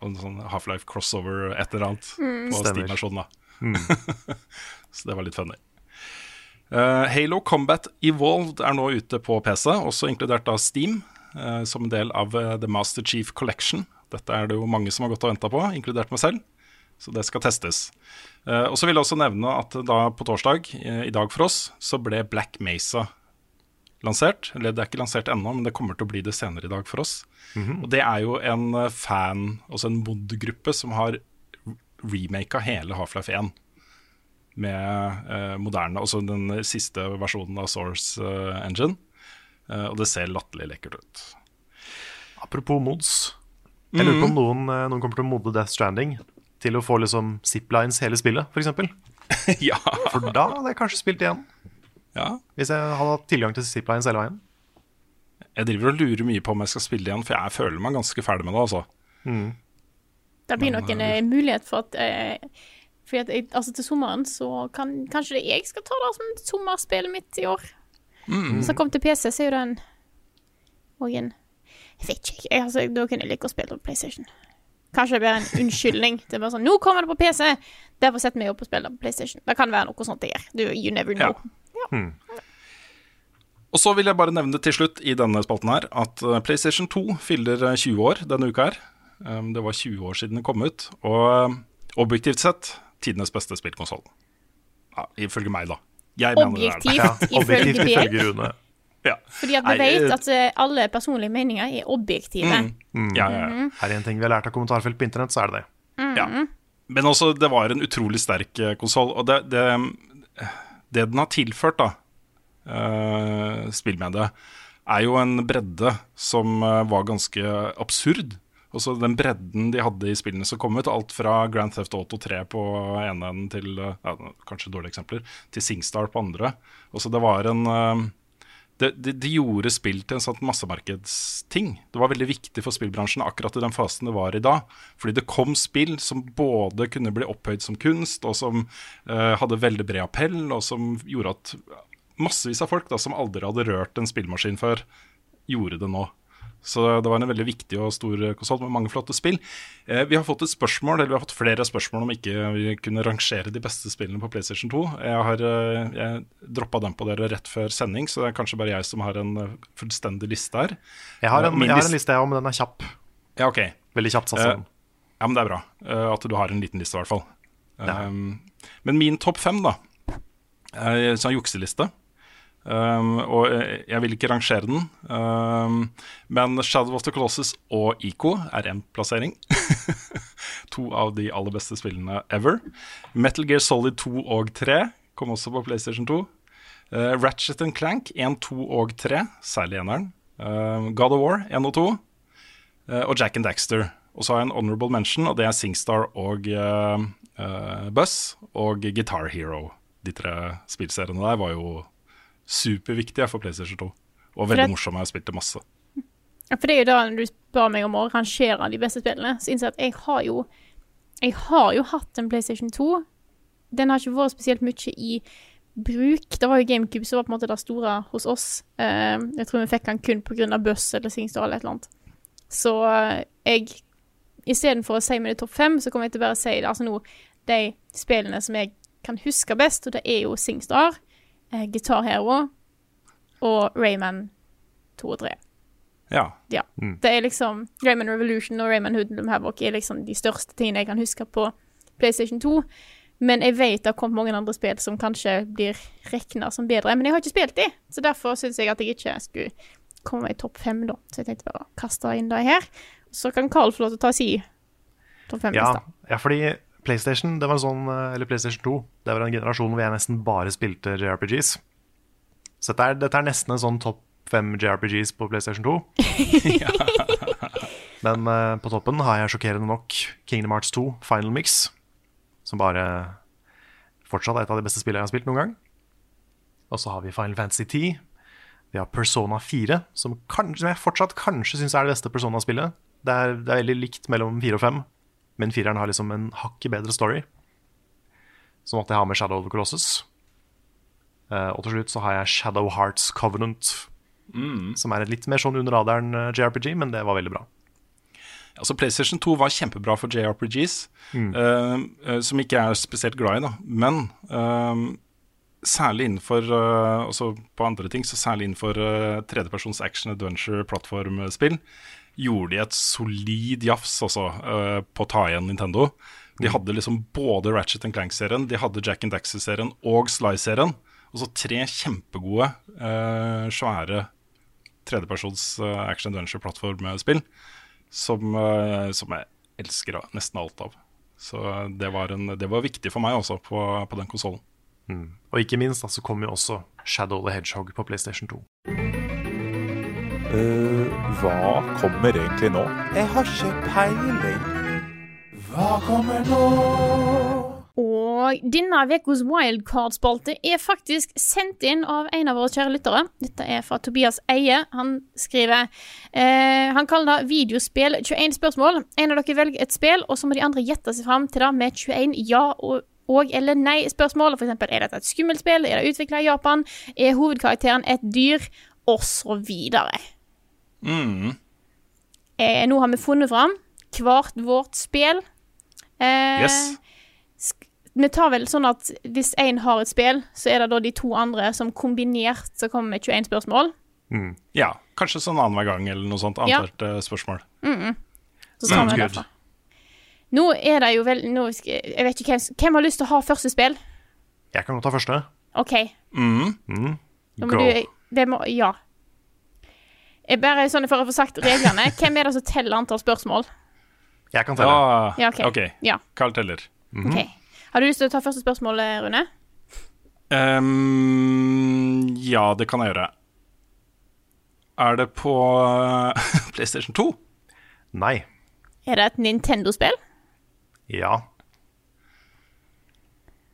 og en sånn Half-Life crossover et eller annet på Stemmer. Steam-versjonen. da Så det var litt funny. Eh, Halo Combat Evolved er nå ute på PC, også inkludert av Steam, eh, som en del av eh, The Master Chief Collection. Dette er det jo mange som har gått og venta på, inkludert meg selv. Så det skal testes. Og så vil jeg også nevne at da på torsdag, i dag for oss, så ble Black Mesa lansert. Eller det er ikke lansert ennå, men det kommer til å bli det senere i dag for oss. Og det er jo en fan, altså en mod-gruppe, som har remaka hele Half-Life 1 med eh, moderne, altså den siste versjonen av Source eh, Engine. Eh, og det ser latterlig lekkert ut. Apropos mods. Jeg lurer på om noen, eh, noen kommer til å modde Death Stranding til å få liksom ziplines hele spillet, f.eks. ja. For da hadde jeg kanskje spilt igjen. ja. Hvis jeg hadde hatt tilgang til ziplines hele veien. Jeg driver og lurer mye på om jeg skal spille igjen, for jeg føler meg ganske ferdig med det. altså. Det blir Men, nok en mulighet for at eh, fordi at jeg, altså Til sommeren så kan kanskje det jeg skal ta det som sommerspillet mitt i år. Mm. Så kom til PC, så er jo den og en Jeg vet ikke. Jeg, altså, da kunne jeg like å spille på PlayStation. Kanskje det blir en unnskyldning. Det er bare sånn 'Nå kommer det på PC!' Derfor setter vi opp og spiller på PlayStation. Det kan være noe sånt det gjør. Du, you never know. Og så vil jeg bare nevne til slutt i denne spalten her at eh, PlayStation 2 fyller eh, 20 år denne uka her. Um, det var 20 år siden den kom ut, og um, objektivt sett tidenes beste spillkonsoll. Ja, ifølge meg, da. Jeg mener det. Objektivt, Ja, objektivt ifølge Rune. Ja. Fordi at vi Nei, vet eh, at eh, alle personlige meninger er objektive. Mm. Ja, ja, ja. Er det en ting vi har lært av kommentarfelt på internett, så er det det. Ja. Men også, det var en utrolig sterk uh, konsoll. Og det, det, det den har tilført, da, uh, spillmediet, er jo en bredde som eh, var ganske absurd. Også den bredden de hadde i spillene som kom ut, alt fra Grand Theft Auto 3 på ene enden til eh, ja, kanskje dårlige eksempler, til Singstar på andre. Og så det var en eh, det, det, de gjorde spill til en sånn massemarkedsting. Det var veldig viktig for spillbransjen akkurat i den fasen det var i da. Fordi det kom spill som både kunne bli opphøyd som kunst, og som eh, hadde veldig bred appell, og som gjorde at massevis av folk da, som aldri hadde rørt en spillmaskin før, gjorde det nå. Så det var en veldig viktig og stor konsoll med mange flotte spill. Eh, vi har fått et spørsmål, eller vi har fått flere spørsmål om ikke vi kunne rangere de beste spillene på PlayStation 2. Jeg har eh, jeg droppa den på dere rett før sending, så det er kanskje bare jeg som har en eh, fullstendig liste her. Jeg har en, jeg har en liste, jeg òg, men den er kjapp. Ja, ok. Veldig kjapt jeg. Eh. Ja, men det er bra eh, at du har en liten liste, i hvert fall. Um, men min topp fem, da, er en jukseliste. Um, og jeg- jeg vil ikke rangere den. Um, men Shadow of the Colossus og Ico er én plassering. to av de aller beste spillene ever. Metal Gear Solid 2 og 3 kom også på PlayStation 2. Uh, Ratchet and Clank 1, 2 og 3, særlig eneren. Uh, God of War 1 og 2. Uh, og Jack and Daxter. Og så har jeg en honorable mention, og det er Singstar og uh, Buzz og Guitar Hero. De tre spillseriene der var jo superviktige for PlayStation 2. Og veldig morsomme. Jeg har spilt det masse. Ja, For det er jo da når du spør meg om å rangere de beste spillene, så innser jeg at jeg har jo Jeg har jo hatt en PlayStation 2. Den har ikke vært spesielt mye i bruk. Det var jo GameCube som var på en måte det store hos oss. Eh, jeg tror vi fikk den kun pga. Buss eller Singstar eller et eller annet. Så eh, jeg Istedenfor å si mine topp fem, så kommer jeg til å bare si det. altså nå de spillene som jeg kan huske best, og det er jo Singstar, eh, Guitar Hero og Rayman 2 og 3. Ja. Ja. Det er liksom Rayman Revolution og Rayman Hoodlum Havoc er liksom de største tingene jeg kan huske på PlayStation 2. Men jeg vet det har kommet mange andre spill som kanskje blir regna som bedre. Men jeg har ikke spilt de, så derfor syns jeg at jeg ikke skulle komme i topp fem, da. Så jeg tenkte bare å kaste inn det her. Så kan Carl få lov til å ta si topp Ja, fem-lista. ja, fordi PlayStation det var en sånn, eh, eller PlayStation 2 Det var en generasjon hvor jeg nesten bare spilte JRPGs. Så dette er, dette er nesten en sånn topp fem JRPGs på PlayStation 2. Men uh, på toppen har jeg sjokkerende nok Kingdom Hearts 2 Final Mix, som bare fortsatt er et av de beste spillene jeg har spilt noen gang. Og så har vi Final Fantasy 10. Vi har Persona 4, som, kan, som jeg fortsatt kanskje syns er det beste Persona-spillet. Det det er veldig likt mellom 4 og 5, men 4-eren har liksom en hakket bedre story. Som at jeg har med Shadow of the Colossus. Uh, og til slutt så har jeg Shadow Hearts Covenant, som er et litt mer sånn under radaren eh, JRPG, men det var veldig bra. Altså PlayStation 2 var kjempebra for JRPGs, mm. uh, som ikke er spesielt glad i, da. Men uh, særlig innenfor uh, Også på andre ting, så særlig innenfor uh, tredjepersons action adventure plattformspill, gjorde de et solid jafs også uh, på å ta igjen Nintendo. De hadde liksom både Ratchet Clank-serien, de hadde Jack and Daxter-serien og Sly-serien. Og så tre kjempegode, uh, svære tredjepersons uh, action adventure plattformspill som, uh, som jeg elsker nesten alt av. Så eh, det var, en, det var viktig for meg også på, på den konsollen. Og ikke minst da, så kom jo også Shadow the Hedgehog på PlayStation 2. hva kommer egentlig nå? Jeg har ikke peiling. Hva kommer nå? Og denne ukas wildcard-spalte er faktisk sendt inn av en av våre kjære lyttere. Dette er fra Tobias Eie. Han skriver uh, Han kaller det videospill 21 spørsmål. En av dere velger et spill, og så må de andre gjette seg fram til det med 21 ja og, og eller nei-spørsmål. Eksempel, er dette et skummelt spill? Er det utvikla i Japan? Er hovedkarakteren et dyr? Og så videre. Mm. Eh, nå har vi funnet fram hvert vårt spill. Eh, Yes. vi tar vel sånn at hvis én har et spill, så er det da de to andre som kombinert så kommer med 21 spørsmål. Ja, kanskje sånn annenhver gang eller noe sånt. Ja. spørsmål. Mm spørsmål. Så skal vi derfra. Nå er det jo vel nå skal, Jeg vet ikke hvem, hvem har lyst til å ha første spill? Jeg kan godt ta første. OK. Mm. Nå må Go. du det må, Ja. Jeg bare sånn For å få sagt reglene. Hvem er det som teller antall spørsmål? Jeg kan telle. Ja, Ja, ok. okay. Ja. Carl teller. OK. Har du lyst til å ta første spørsmål, Rune? Um, ja, det kan jeg gjøre. Er det på PlayStation 2? Nei. Er det et Nintendo-spill? Ja.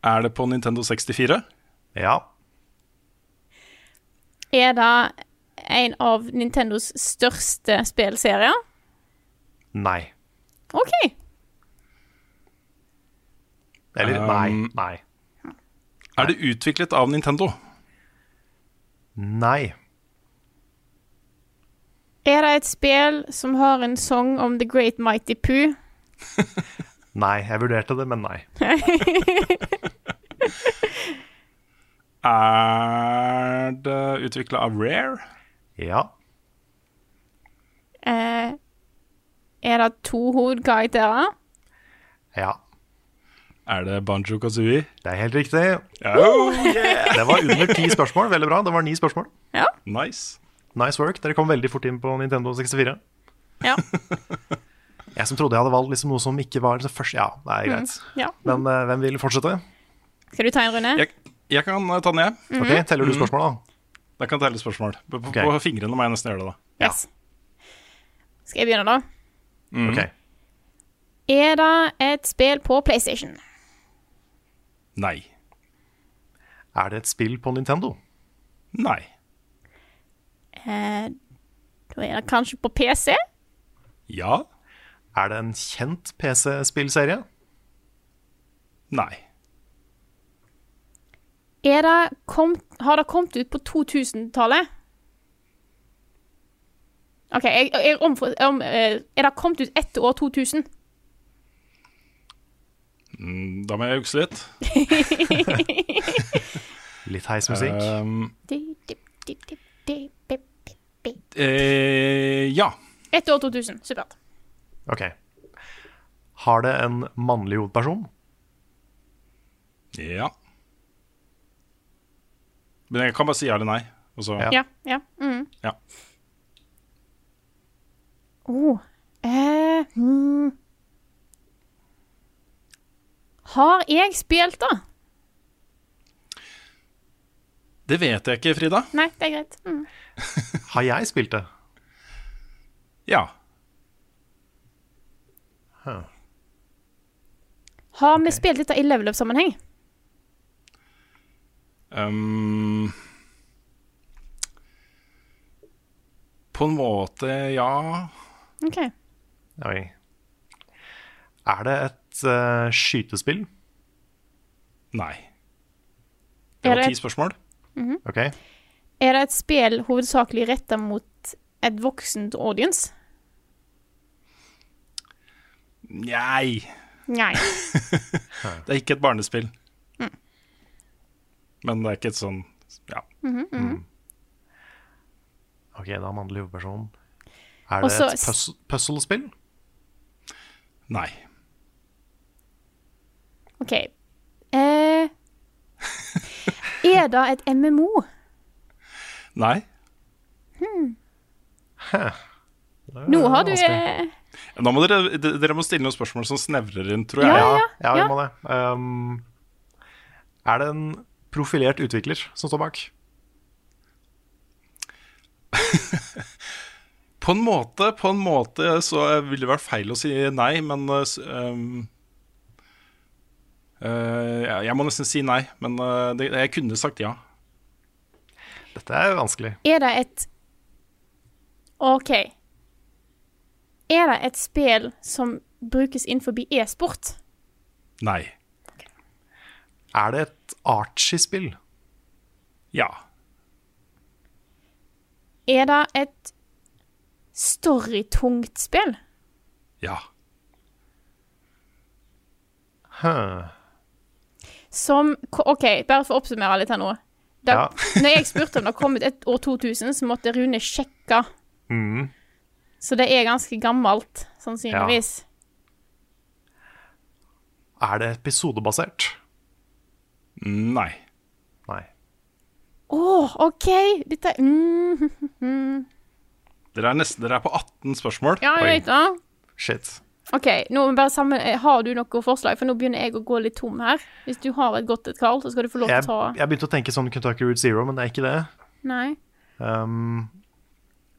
Er det på Nintendo 64? Ja. Er det en av Nintendos største spillserier? Nei. OK. Eller Um, nei. Nei. Er det utviklet av Nintendo? Nei. Er det et spill som har en sang om The Great Mighty Poo? Nei. Jeg vurderte det, men nei. Er det utvikla av Rare? Ja. Eh, er det to hovedkarakterer? Ja. Er det Banjo Kazooie? Det er helt riktig. Oh, yeah. Det var under ti spørsmål. Veldig bra. Det var ni spørsmål. Nice. Nice work. Dere kom veldig fort inn på Nintendo 64. Ja. Jeg som trodde jeg hadde valgt liksom noe som ikke var det første Ja, det er greit. ja. Men uh, hvem vil fortsette? Skal du ta en, runde? Jeg, jeg kan eh, ta den, jeg. Ok, Teller du spørsmål, da? Jeg kan telle spørsmål. På, okay. På fingrene må jeg nesten gjøre det, da. Yes. Skal jeg begynne, da? Mm. Ok. Er det et spill på PlayStation? Nei. Er det et spill på Nintendo? Nei. Eh, da er det kanskje på PC? Ja. Er det en kjent PC-spillserie? Nei. Er det kom, har det kommet ut på 2000-tallet? OK, jeg, jeg omfor, om, eh, er det kommet ut etter år 2000? Mm, Da må jeg jukse litt. Litt heismusikk? Um, bi. eh, ja. Etter år 2000. Supert. Ok. Har det en mannlig hovedperson? Ja. Men jeg kan bare si ja eller nei. Og så Ja. Ja. ja. Mm. Ja. Oh. Eh, hmm. Har jeg spilt, da? Det vet jeg ikke, Frida. Nei, det er greit. Mm. Har jeg spilt det? Ja. Har vi spilt dette i level up-sammenheng? Um, på en måte, ja. OK. Oi. Er det et uh, skytespill? Nei. Det Er var det- ti spørsmål. Ok. Er det et spill hovedsakelig retta mot et voksent audience? Nei. Nei. Det er ikke et barnespill. Men det er ikke et sånn Ja. Ok, da mannlig hovedperson. Er det Også, et puzz- puzzlespill? Nei. OK. Eh, er det et MMO? Nei. Nå har du eh, Nå må dere, dere må stille noen spørsmål som snevrer inn, tror jeg. Ja, ja. Ja, vi ja. må det. Um, er det en profilert utvikler som står bak? På en måte, på en måte så ville det vært feil å si nei, men um, uh, Jeg må nesten si nei, men uh, det, jeg kunne sagt ja. Dette er vanskelig. Er det et OK. Er det et spill som brukes innenfor e-sport? Nei. Er det et Archie-spill? Ja. Er det et storytungt spill? Ja. Huh. Som OK, bare for å oppsummere litt her nå. Da, Ja. når jeg spurte om det kom ut et år 2000, så måtte Rune sjekke. Mm. Så det er ganske gammelt, sannsynligvis. Er det episodebasert? Nei. Nei. Å, OK! Dette mm, Dere er, nesten, dere er på 18 spørsmål. Ja, jeg vet det. Shit. OK, nå bare sammen Har du noe forslag? For nå begynner jeg å gå litt tom her. Hvis du har et godt et, Carl, så skal du få lov til å ta jeg begynte å tenke sånn Kentucky Route Zero, men det er ikke det. Nei. Um,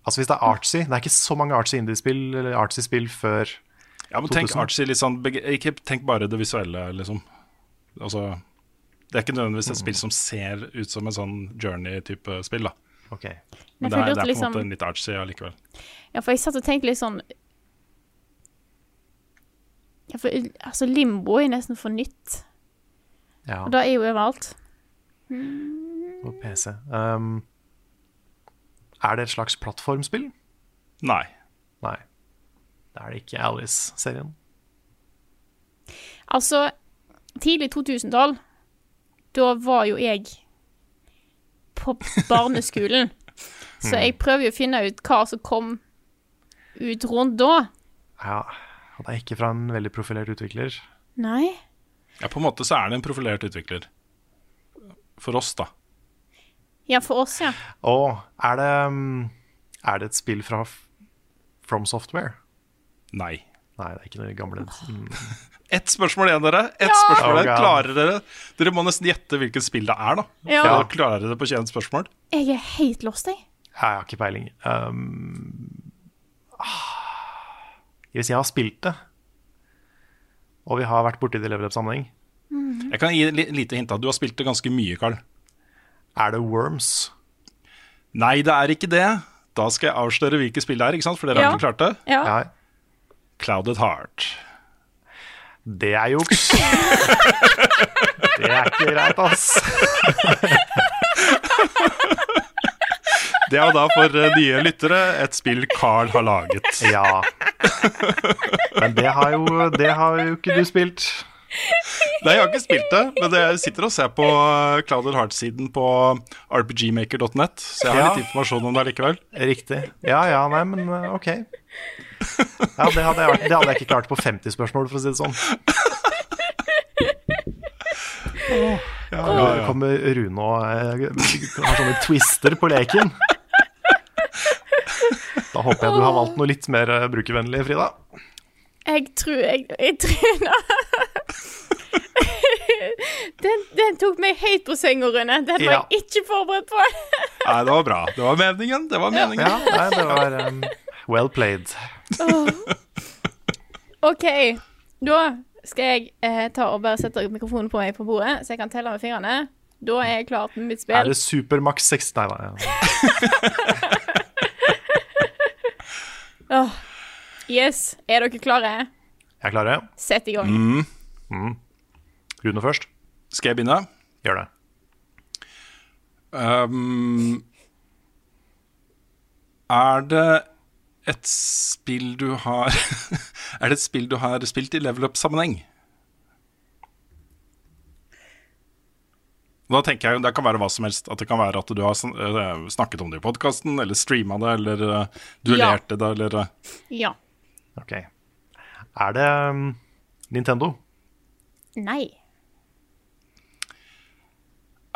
altså Hvis det er artsy Det er ikke så mange artsy indie-spill eller artsy-spill før Ja, men tenk artsy litt sånn Ikke tenk bare det visuelle, liksom. Altså Det er ikke nødvendigvis et spill som ser ut som en sånn journey-type spill, da. Ok. Men det er, det er på en liksom- måte litt artsy allikevel. Ja, for jeg satt og tenkte litt sånn Ja, for altså, limbo er nesten for nytt. Ja, Og da er jo overalt. på PC. Um, er det et slags plattformspill? Nei. Nei. Det er det ikke Alice-serien. Altså, tidlig 2000-tall, da var jo jeg på barneskolen. Så jeg prøver jo å finne ut hva som kom ut rundt da. Ja, og det er ikke fra en veldig profilert utvikler. Nei. Ja, på en måte så er det en profilert utvikler. For oss, da. Ja, for oss, ja. Og er det, um, er det et spill fra From Software? Nei. Nei, det er ikke noe gamle mm. Ett spørsmål igjen, dere. Ett spørsmål Oh, igjen. Klarer dere Dere må nesten gjette hvilket spill det er, da. Ja. ja. Klarer dere det på 21 spørsmål. Jeg er helt lost, jeg. Jeg har ikke peiling. Um, ah, jeg jeg har spilt det. Og vi har vært borti det i level up-sammenheng. Jeg kan gi et li- lite hint. Du har spilt det ganske mye, Carl. Er det Worms? Nei, det er ikke det. Da skal jeg avsløre hvilket spill det er, ikke sant? for dere Ja. har ikke klart det. Ja. Clouded Heart. det er juks. det er ikke greit, ass. Det er jo da for eh, nye lyttere et spill Carl har laget. Ja. Men det har jo, det har jo ikke du spilt. Nei, jeg har ikke spilt det, men jeg sitter og ser på eh, Clouded Heart-siden på rpgmaker.net, så jeg har Ja. litt informasjon om det likevel. Riktig. Ja ja, nei, men uh, ok. Ja, det hadde, jeg, det hadde jeg ikke klart på 50 spørsmål, for å si det sånn. Ja, Nå kommer Rune og eh, har sånne twister på leken. Da håper jeg du har valgt noe litt mer eh, brukervennlig, Frida. Jeg tror jeg Jeg tror den, den tok meg høyt på senga, Rune. Den var Ja. jeg ikke forberedt på. Nei, det var bra. Det var meningen. Det var meningen. Ja, nei, det var um, well played. OK, da skal jeg eh, ta og bare sette mikrofonen på meg på bordet, så jeg kan telle med fingrene. Da er jeg klar med mitt spill. Er det Supermax 6 Nei nei. oh. Yes. Er dere klare? Jeg er klar, Sett i gang. Rune først. Skal jeg begynne? Gjør det. Um, er det et spill du har Er det et spill du har spilt i level up-sammenheng? Da tenker jeg Det kan være hva som helst. At det kan være at du har eh, snakket om det i podkasten, eller streama det, eller duellerte ja. det, eller eh, Ja. Ok. Er det um, Nintendo? Nei.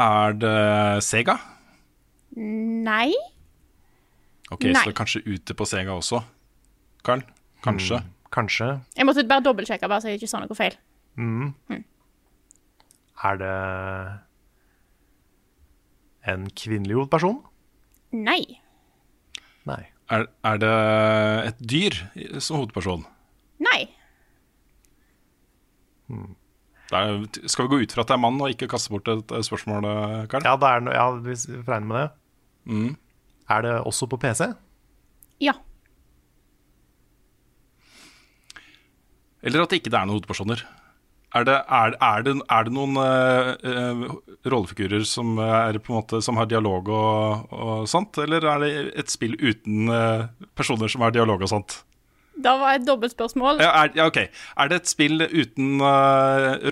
Er det Sega? Nei. Ok, Nei. Så det kanskje ute på Sega også? Karl? Kanskje? Kanskje. Jeg måtte bare dobbeltsjekke, bare så jeg ikke sa noe feil. Er det en kvinnelig hovedperson? Nei. Nei. Er, er det et dyr som hovedperson? Nei. Da er- skal vi gå ut fra at det er mann, og ikke kaste bort et spørsmål, Karl? Ja, det er, ja vi regner med det. Mm. Er det også på PC? Ja. Eller at det ikke er noen hovedpersoner. Er det, er, er det, er det noen uh, uh, rollefigurer som, er på en måte, som har dialog og, og sånt? Eller er det et spill uten uh, personer som har dialog og sånt? Da var et dobbeltspørsmål. Ja, ja, ok. Er det et spill uten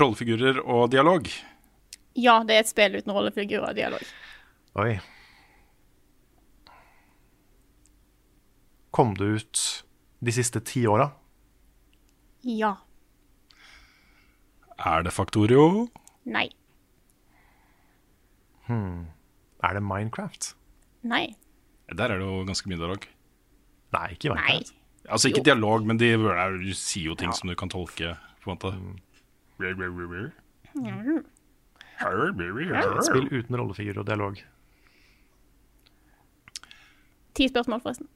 rollefigurer og dialog? Ja, det er et spill uten rollefigurer og dialog. Oi. Kom det ut de siste ti åra? Ja. Er det Faktorio? Nei. Er det Minecraft? Nei. Der er det jo ganske mye dialog. Nei, ikke i Minecraft. Altså ikke Jo. dialog, men de de sier jo ting som du kan tolke, på en måte. Mm. spill uten rollefigur og dialog. Ti spørsmål, forresten.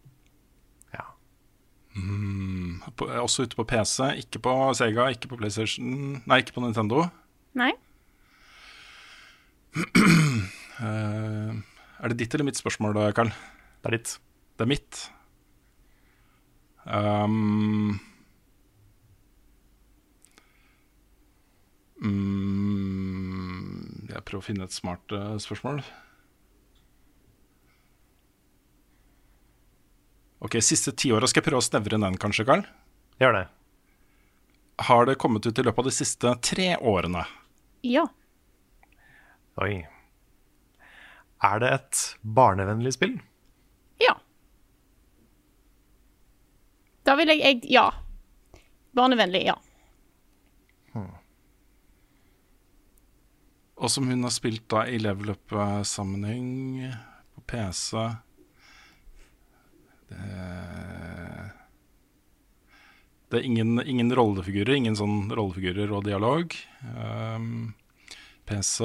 På, også ute på PC, ikke på Sega, ikke på PlayStation Nei, ikke på Nintendo. Nei. Uh, er det ditt eller mitt spørsmål, da, Karl? Det er ditt. Det er mitt. Um, mm, jeg prøver å finne et smart uh, spørsmål. Ok, Siste tiåra skal jeg prøve å snevre den, kanskje, Karl. Gjør det. Har det kommet ut i løpet av de siste tre årene? Ja. Oi. Er det et barnevennlig spill? Ja. Da vil jeg, jeg Ja. Barnevennlig, ja. Og som hun har spilt da i level up-sammenheng på PC det, det er ingen, ingen rollefigurer, ingen sånn rollefigurer og dialog. Um, PC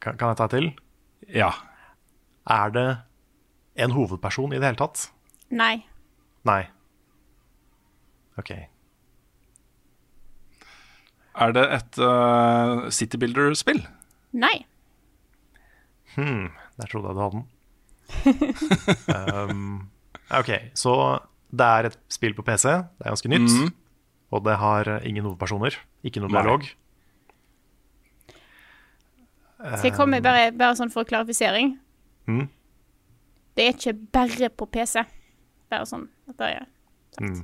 Kan, kan jeg ta til? Ja. Er det en hovedperson i det hele tatt? Nei. Nei. OK. Er det et uh, City Builder-spill? Nei. Hmm, der trodde jeg du hadde den. um, OK, så det er et spill på PC. Det er ganske nytt. Mm. Og det har ingen hovedpersoner. Ikke noe Nei. dialog. Skal jeg komme med bare, bare sånn for klarifisering? Mm. Det er ikke bare på PC. Bare sånn at det er sagt. Mm.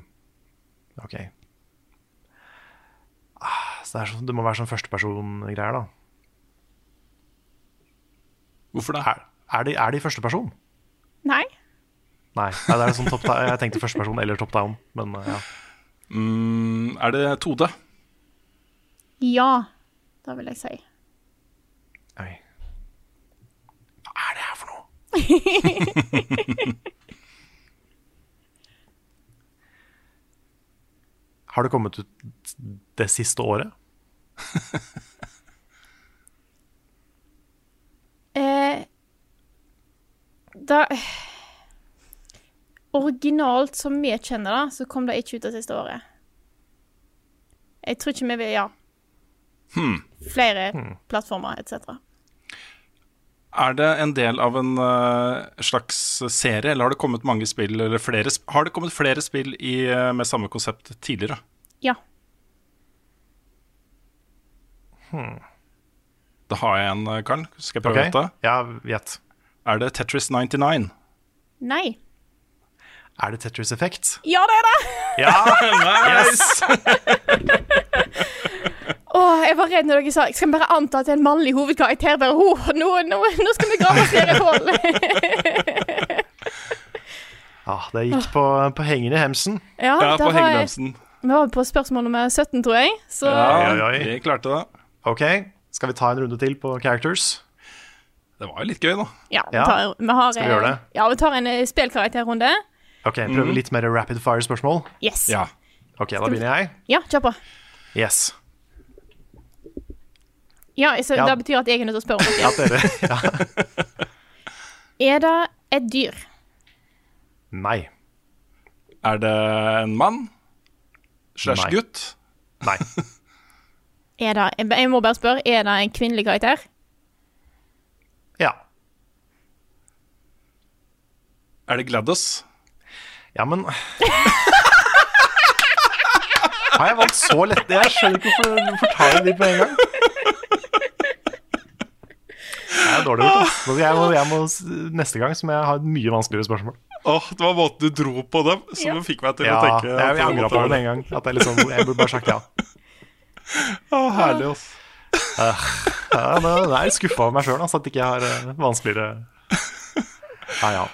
OK. Ah, Så det, er sånn, det må være sånn førstepersongreier, da. Hvorfor det? Er, er, de, er de førsteperson? Nei. Nei, nei, det er sånn top down. Jeg tenkte første person eller top down, men uh, ja. Mm, er det 2D? Ja, da vil jeg si. Oi. Hva er det her for noe? Har det kommet ut det siste året? Eh, da Originalt som vi kjenner det, så kom det ikke ut det siste året. Jeg tror ikke vi vil Ja. Flere plattformer etc. Er det en del av en uh, slags serie, eller har det kommet mange spill eller flere Har det kommet flere spill i, uh, med samme konsept tidligere? Ja. Da har jeg en, eh, Karl. Skal jeg prøve Ok, dette? Ja, gjett. Er det Tetris 99? Nei. Er det Tetris Effect? Ja, det er det! Ja! nice! Åh, jeg var redd når dere sa Skal vi bare anta at det er en mannlig hovedkarakter? Bare, oh, nå, nå, nå skal vi grave oss ned i et hull. Ja, det gikk på, på hengende hemsen. Ja, Ja, på hengende hemsen. vi var på spørsmål nummer 17, tror jeg. Så Ja, Oi, oi. vi klarte det. Ok, skal vi ta en runde til på characters? Det var jo litt gøy, da. ja, vi, tar, vi har, Skal vi gjøre det? Ja, vi tar en eh, spillkarakterrunde. Ok, prøve litt mer rapid fire-spørsmål. Yes. Ja. Ok, da begynner jeg. Ja, kjør på. Yes. Ja, så Ja. Det betyr at jeg er nødt til å spørre om Ja, noe. dere. Ja. Er det et dyr? Nei. Er det en mann? Slash gutt? Nei. Er det, jeg må bare spørre, er det en kvinnelig karakter? Ja. Er det Gladys? Ja, men Har jeg valgt så lett? Jeg skjønner ikke hvorfor hvorfor tar jeg de på en gang. Det er dårlig gjort. ass. Jeg må, jeg må, neste gang så må jeg ha et mye vanskeligere spørsmål. Åh, Det var måten du dro på dem som fikk meg til Ja, å tenke. jeg, jeg angra på det med en gang. At jeg, liksom, jeg burde bare sagt ja. Å, herlig, ass. Ja nå det er skuffa over meg sjøl at ikke jeg har eh, vanskeligere Ja, ja.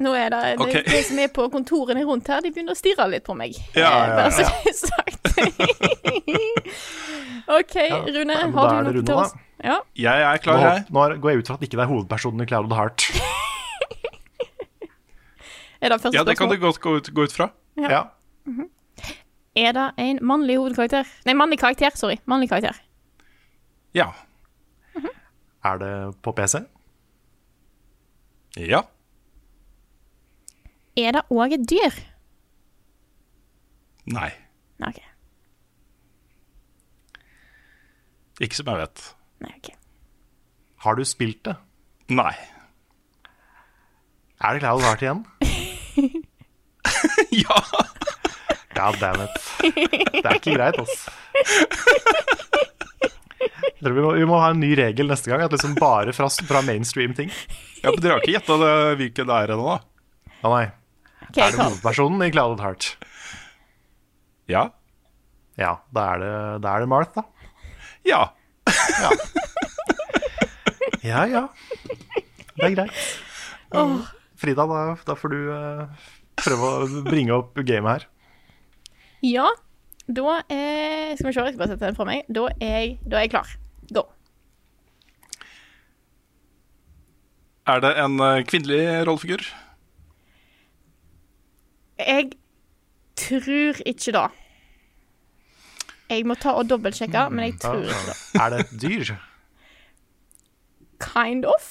Nå er det, det, okay. de som er på kontorene rundt her, de begynner å stirre litt på meg. Ja, ja, ja, Bare så det er sagt. OK, Rune, har du noe Rune, til oss? Ja. Jeg er klar, jeg. nå er- går jeg ut fra at ikke det er hovedpersonen i Clouded Heart. Er det første Ja, det kan det du godt gå ut, gå ut fra. Ja. Er det en mannlig hovedkarakter? Nei, mannlig karakter. Sorry. Mannlig karakter. Ja. Er det på PC? Ja. Er det òg et dyr? Nei. OK. Ikke som jeg vet. Nei, ok. Har du spilt det? Nei. Er det Cloud Heart igjen? ja! God damn it. Det er ikke greit, altså. Jeg tror vi må, vi må ha en ny regel neste gang. At liksom bare fra, fra mainstream ting. ja men dere har ikke gjetta hvilken det er ennå, da? Ja, nei. Okay, Er det hovedpersonen i Clouded Heart? Ja. Ja, da er det, da er det Marth, da. Ja. Ja, ja. Det er greit. Frida, da, da får du uh, prøve å bringe opp gamet her. Ja, da er Skal vi se, jeg skal bare sette den fra meg. Da er jeg, da er jeg klar. Go. Er det en eh, kvinnelig rollefigur? Jeg tror ikke det. Jeg må ta og dobbeltsjekke, men jeg tror ikke det. Er det et dyr? Kind of.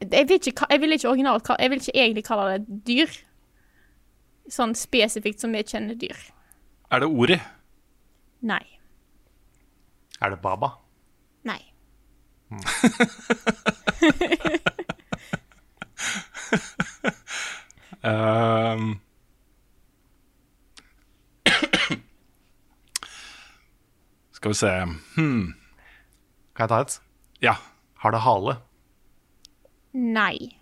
Jeg vil ikke, jeg vil ikke originalt Jeg vil ikke egentlig kalle det et dyr. Sånn spesifikt som vi kjenner dyr. Er det Ori? Nei. Er det Baba? Nei. Ehm. Skal vi se hmm. Kan jeg ta et? Ja. Har det hale? Nei.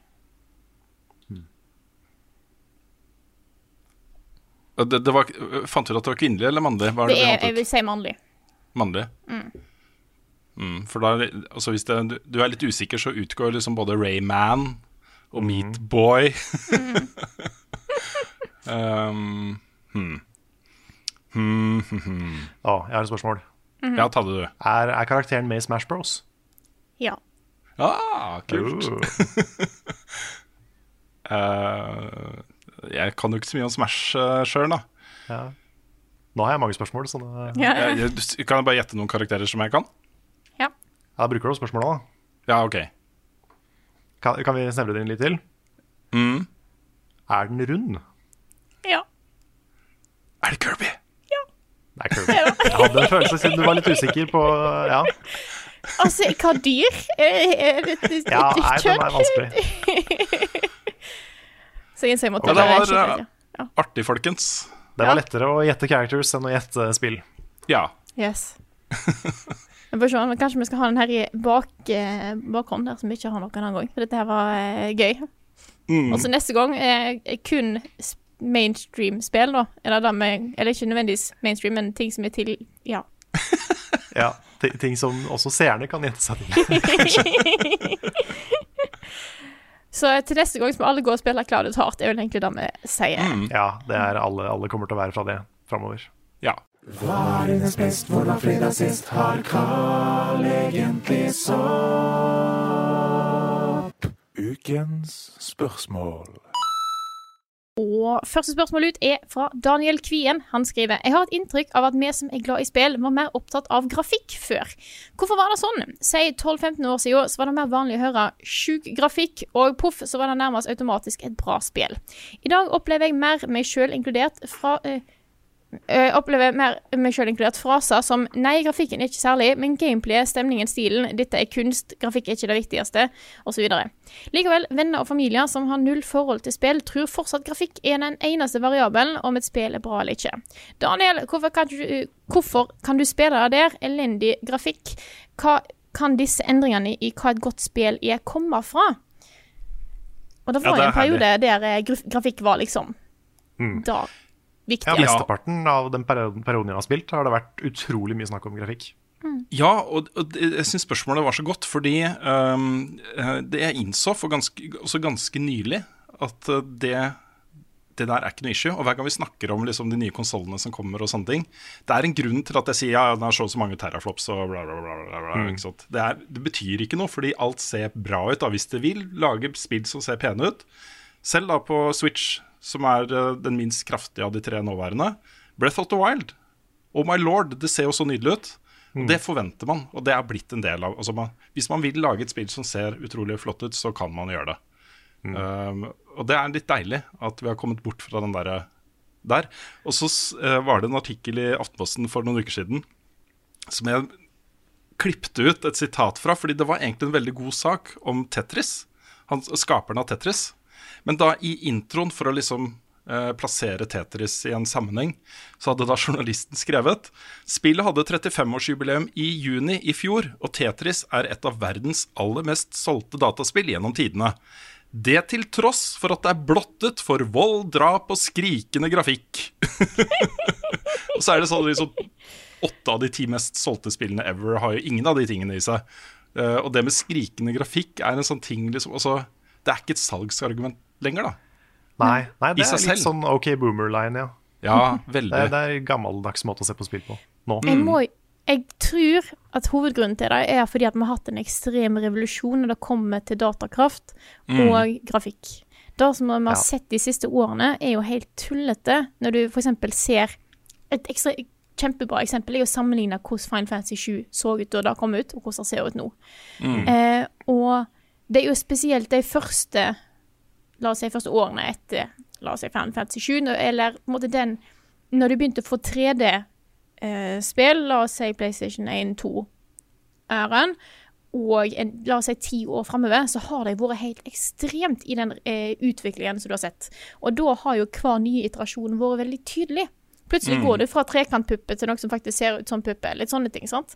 Det, det var, fant du ut at det var kvinnelig eller mannlig? Hva er Det det, er, jeg vil si mannlig. Mannlig? Mm, for da, altså hvis det, du, du er litt usikker, så utgår liksom både Rayman og Meatboy. um, hmm. Hmm, hmm, hmm. Å, jeg har et spørsmål. Ja, ta det, du. Er, er karakteren med i Smash Bros? Ja. Ah, kult. Uh, Eh, jeg kan jo ikke så mye om Smash uh, sjøl, da. ja. Nå har jeg mange spørsmål, så det... Ja, ja. Jeg, jeg, kan jeg bare gjette noen karakterer som jeg kan? ja. da bruker du spørsmålet, da. Ja, OK. Kan, kan vi snevre det inn litt til? Mm. Er den rund? ja. Er det Kirby? Det er Kirby. Jeg hadde en følelse siden du var litt usikker på Ja, Altså, hva dyr? Er, er det et, kjønn? ja nei, den er vanskelig. Så jeg, måtte Ja, det var, ja. Artig, folkens. Det Ja. var lettere å gjette characters enn å gjette spill. Ja. Yes. Se, Kanskje vi skal ha den her i bak, eh, bakhånd, der som vi ikke har noen annen gang. For dette her var eh, gøy. Mm. Og så neste gang eh, kun mainstream-spill, da. Eller, da med, eller ikke nødvendigvis mainstream, men ting som er til Ja. Ja, Ting som også seerne kan gjette seg til. Så til neste gang må alle gå og spille Clouded Heart, er vel egentlig det vi sier. Mm. Ja, det er alle, alle kommer til å være fra det framover. Ja. Hva er dines best, hvor var fredag sist? Har Carl egentlig sopp? Ukens spørsmål. Og første spørsmål ut er fra Daniel Kvien. Han skriver Jeg har et inntrykk av at vi som er glad i spill, var mer opptatt av grafikk før. Hvorfor var det sånn? Si 12-15 år siden så var det mer vanlig å høre sjuk grafikk, og poff, så var det nærmest automatisk et bra spill. I dag opplever jeg mer meg sjøl inkludert fra eh, eh, opplever mer meg selv inkludert fraser som Nei, grafikken er ikke særlig, men gameplayet, stemningen, stilen, dette er kunst, grafikk er ikke det viktigste, osv. Likevel, venner og familier som har null forhold til spill, tror fortsatt grafikk er den eneste variabelen om et spill er bra eller ikke. Daniel, hvorfor kan du, hvorfor kan du spille det der? Elendig grafikk. Hva kan disse endringene i hva et godt spill er, komme fra? Og det Ja, var det er en periode der eh, graf- grafikk var liksom da viktig. Ja, Mesteparten av den perioden, perioden jeg har spilt, har det vært utrolig mye snakk om grafikk. Ja, og, og det- jeg syns spørsmålet var så godt, fordi ehm, eh, det jeg innså for ganske, også ganske nylig, at eh, det, det der er ikke noe issue. Og hver gang vi snakker om liksom, de nye konsollene som kommer, og sånne ting Det er en grunn til at jeg sier ja, den har så og så mange teraflops og bla, bla, bla. bla, bla ikke sant? Det, er, det betyr ikke noe, fordi alt ser bra ut. Da, hvis det vil lage spill som ser pene ut. Selv da på Switch, som er eh, den minst kraftige av de tre nåværende. Breath of the Wild. Oh my lord, det ser jo så nydelig ut. Mm. Det forventer man, og det er blitt en del av altså man, Hvis man vil lage et spill som ser utrolig flott ut, så kan man gjøre det. Um, og det er litt deilig at vi har kommet bort fra den derre der. Og så uh, var det en artikkel i Aftenposten for noen uker siden som jeg klippte ut et sitat fra, fordi det var egentlig en veldig god sak om Tetris. Han, skaperen av Tetris. Men da i introen, for å liksom eh, plassere Tetris i en sammenheng, så hadde da journalisten skrevet Spillet hadde 35-årsjubileum i juni i fjor, og Tetris er et av verdens aller mest solgte dataspill gjennom tidene. Det til tross for at det er blottet for vold, drap og skrikende grafikk. og så er det sånn liksom Åtte av de ti mest solgte spillene ever har jo ingen av de tingene i seg. Uh, og det med skrikende grafikk er en sånn ting liksom altså, Det er ikke et salgsargument lenger, da. Nei, nei I det er litt sånn OK boomer-line, ja. Ja, Det, veldig. er- det er gammeldags måte å se på spill på nå. Jeg, må, jeg tror at hovedgrunnen til det er fordi at vi har hatt en ekstrem revolusjon når det kommer til datakraft og grafikk. Det som vi har Ja. sett de siste årene, er jo helt tullete. Når du f.eks. ser Et ekstra, kjempebra eksempel er å sammenligne hvordan Fine Fantasy 7 så ut da det kom ut, og hvordan det ser ut nå. Eh, og det er jo spesielt de første La oss si første årene etter La oss si Final Fantasy 7, eller på en måte den Når du begynte å få 3D eh, la oss si PlayStation 1, 2-æren, og en, la oss si ti år framover, så har de vært helt ekstremt i den eh, utviklingen som du har sett. Og da har jo hver nye iterasjon vært veldig tydelig. Plutselig går du fra trekantpuppe til noe som faktisk ser ut som puppe. Litt sånne ting, sant.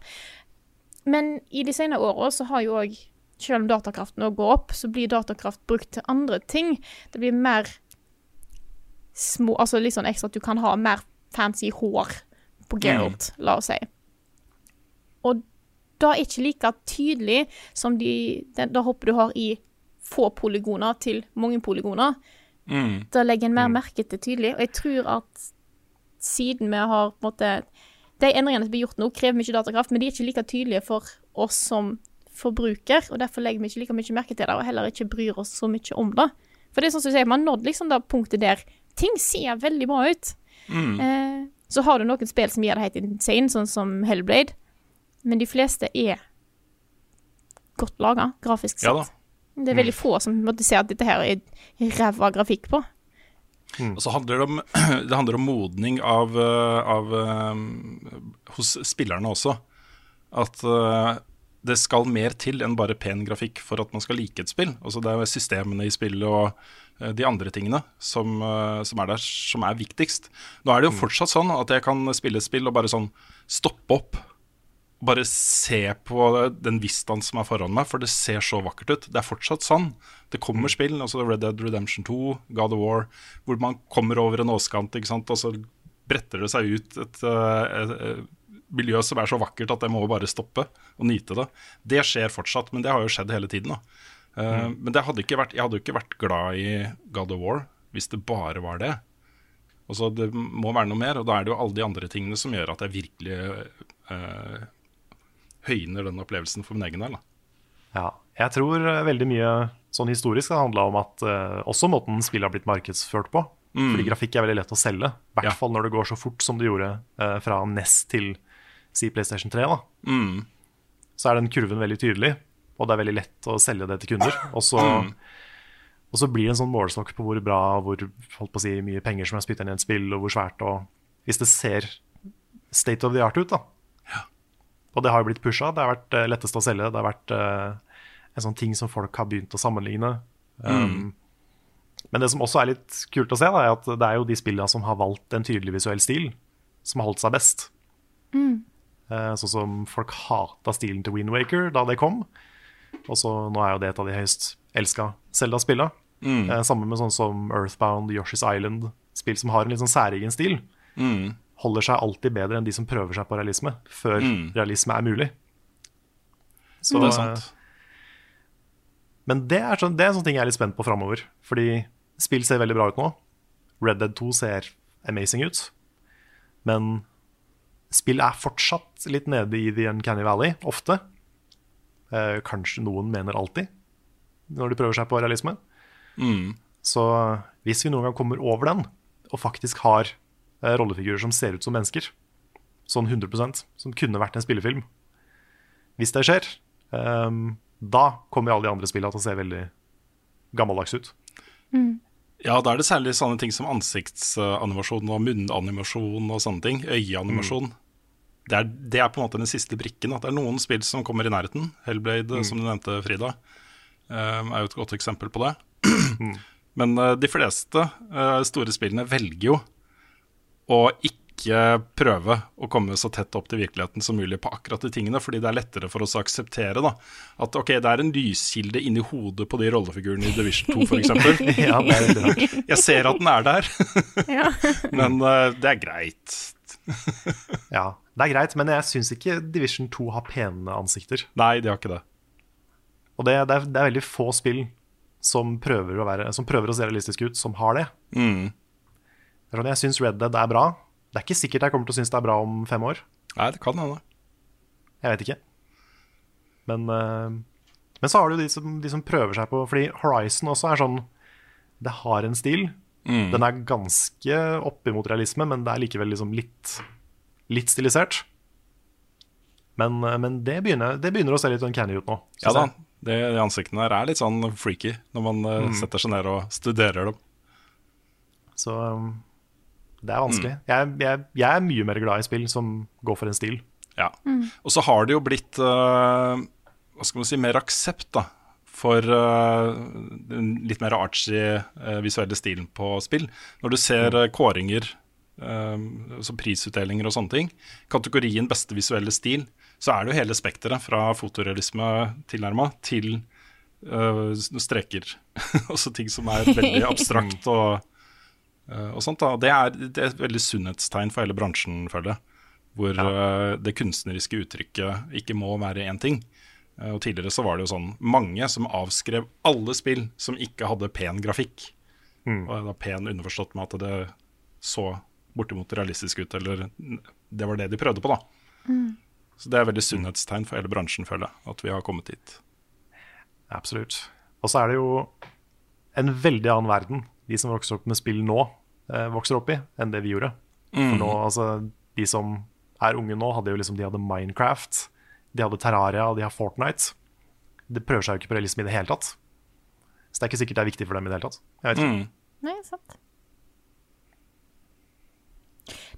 Men i de senere åra så har jo òg selv om datakraften nå går opp, så blir datakraft brukt til andre ting. Det blir mer små Altså litt sånn ekstra at du kan ha mer fancy hår på Geralt, la oss si. Og da er ikke like tydelig som de, det, det hoppet du har i få polygoner til mange polygoner. Mm. Da legger en mer merke til tydelig. Og jeg tror at siden vi har på en måte De endringene som blir gjort nå, krever mye datakraft, men de er ikke like tydelige for oss som forbruker, og derfor legger vi ikke like mye merke til det, og heller ikke bryr oss så mye om det. For det er sånn som du sier, man nådde nådd liksom det punktet der ting ser veldig bra ut. Eh, så har du noen spill som gjør det helt insane, sånn som Hellblade, men de fleste er godt laga, grafisk sett. Ja da. Det er veldig få som måtte se at dette her er ræva grafikk på. Og så handler det om, det handler om modning av, eh, av um, hos spillerne også. At eh, det skal mer til enn bare pen grafikk for at man skal like et spill. Altså Det er systemene i spillet og eh, de andre tingene som, eh, som er der, som er viktigst. Nå er det jo fortsatt sånn at jeg kan spille et spill og bare sånn stoppe opp bare se på den vistaen som er foran meg, for det ser så vakkert ut. Det er fortsatt sånn. Det kommer spill, altså Red Dead Redemption 2, God of War, hvor man kommer over en åskant, og så bretter det seg ut et, eh, et, et miljø som er så vakkert at jeg må bare stoppe og nyte det. Det skjer fortsatt, men det har jo skjedd hele tiden. da. Eh, Men det hadde ikke vært, jeg hadde jo ikke vært glad i God of War hvis det bare var det. Også, det må være noe mer, og da er det jo alle de andre tingene som gjør at jeg virkelig uh, høyner den opplevelsen for min egen del. Da. Ja, jeg tror eh, veldig mye sånn historisk har handla om at uh, også måten spillet har blitt markedsført på. Fordi grafikk er veldig lett å selge. I hvert Ja. fall når det går så fort som det gjorde fra NES til si PlayStation 3. Da. Mm. Så er den kurven veldig tydelig, og det er veldig lett å selge det til kunder. Og så, og så blir det en sånn målestokk på hvor bra hvor holdt på å si, mye penger som er spytta inn i et spill, og hvor svært og Hvis det ser state of the art ut, da. Og det har jo blitt pusha. Det har vært eh, lettest å selge. Det har vært uh, en sånn ting som folk har begynt å sammenligne. Um, Men det som også er litt kult å se, da, er at det er jo de spillene som har valgt en tydelig visuell stil, som har holdt seg best. Eh, Sånn som folk hata stilen til Windwaker da det kom. Og så nå er jo det et av de høyst elska Zelda-spilla. Mm. sammen med sånn som Earthbound, Yoshi's Island, spill som har en litt sånn særegen stil. Holder seg alltid bedre enn de som prøver seg på realisme, før realisme er mulig. Så, det er sant. Men det er, sånn, det er en sånn ting jeg er litt spent på framover. Fordi spill ser veldig bra ut nå. Red Dead 2 ser amazing ut. Men spill er fortsatt litt nede i The Uncanny Valley, ofte. Eh, kanskje noen mener alltid, når de prøver seg på realisme. Så hvis vi noen gang kommer over den, og faktisk har eh, rollefigurer som ser ut som mennesker, sånn 100% som kunne vært en spillefilm Hvis det skjer, eh, da kommer alle de andre spillene til å se veldig gammeldags ut. Ja, da er det særlig sånne ting som ansiktsanimasjon og munnanimasjon og sånne ting. Øyeanimasjon. Det, er, det er på en måte den siste brikken. At det er noen spill som kommer i nærheten. Hellblade, som du nevnte, Frida, eh, er jo et godt eksempel på det. Men eh, de fleste eh, store spillene velger jo å ikke prøve å komme så tett opp til virkeligheten som mulig på akkurat de tingene, fordi det er lettere for oss å akseptere da, at ok, det er en lyskilde inni hodet på de rollefigurene i Division 2 f.eks. ja, det er veldig rart. Jeg ser at den er der, men uh, det er greit. Ja, det er greit, men jeg syns ikke Division 2 har pene ansikter. Nei, de har ikke det. Og det, det, er, det er veldig få spill som prøver å, være, som prøver å se realistisk ut, som har det. Mm. Sånn, Jeg syns Red Dead er bra. Det er ikke sikkert jeg kommer til å synes det er bra om fem år. Nei, det kan hende. Jeg vet ikke. Men, uh, men så har du de som, de som prøver seg på Fordi Horizon også er sånn Det har en stil. Den er ganske oppimot realisme, men det er likevel liksom litt, litt stilisert. Men, eh, men det, begynner, det begynner å se litt uncanny ut nå. Ja da, det, de ansiktene her er litt sånn freaky når man mm. setter seg ned og studerer dem. Så um, det er vanskelig. Jeg, jeg, jeg er mye mer glad i spill som går for en stil. Ja. Og så har det jo blitt uh, hva skal man si, mer aksept da, for uh, den litt mer artsy uh, visuelle stilen på spill. Når du ser kåringer, som altså prisutdelinger og sånne ting, kategorien beste visuelle stil, så er det jo hele spekteret fra fotorealisme tilnærma til eh, streker. Også ting som er veldig abstrakt og, og sånt. da. Det er, det er et veldig sunnhetstegn for hele bransjen, føler jeg. Hvor eh, det kunstneriske uttrykket ikke må være én ting. Eh, og Tidligere så var det jo sånn mange som avskrev alle spill som ikke hadde pen grafikk. Og da pen underforstått med at det så bortimot realistisk ut, eller det var det de prøvde på, da. Så det er veldig sunnhetstegn for hele bransjen, føler jeg, at vi har kommet dit. Absolutt. Og så er det jo en veldig annen verden de som vokser opp med spill nå, eh, vokser opp i, enn det vi gjorde. For nå, altså, de som er unge nå, hadde jo liksom, de hadde Minecraft, de hadde Terraria, og de har Fortnite. Det prøver seg jo ikke på realisme i det hele tatt. Så det er ikke sikkert det er viktig for dem i det hele tatt. Jeg vet ikke. Nei, sant.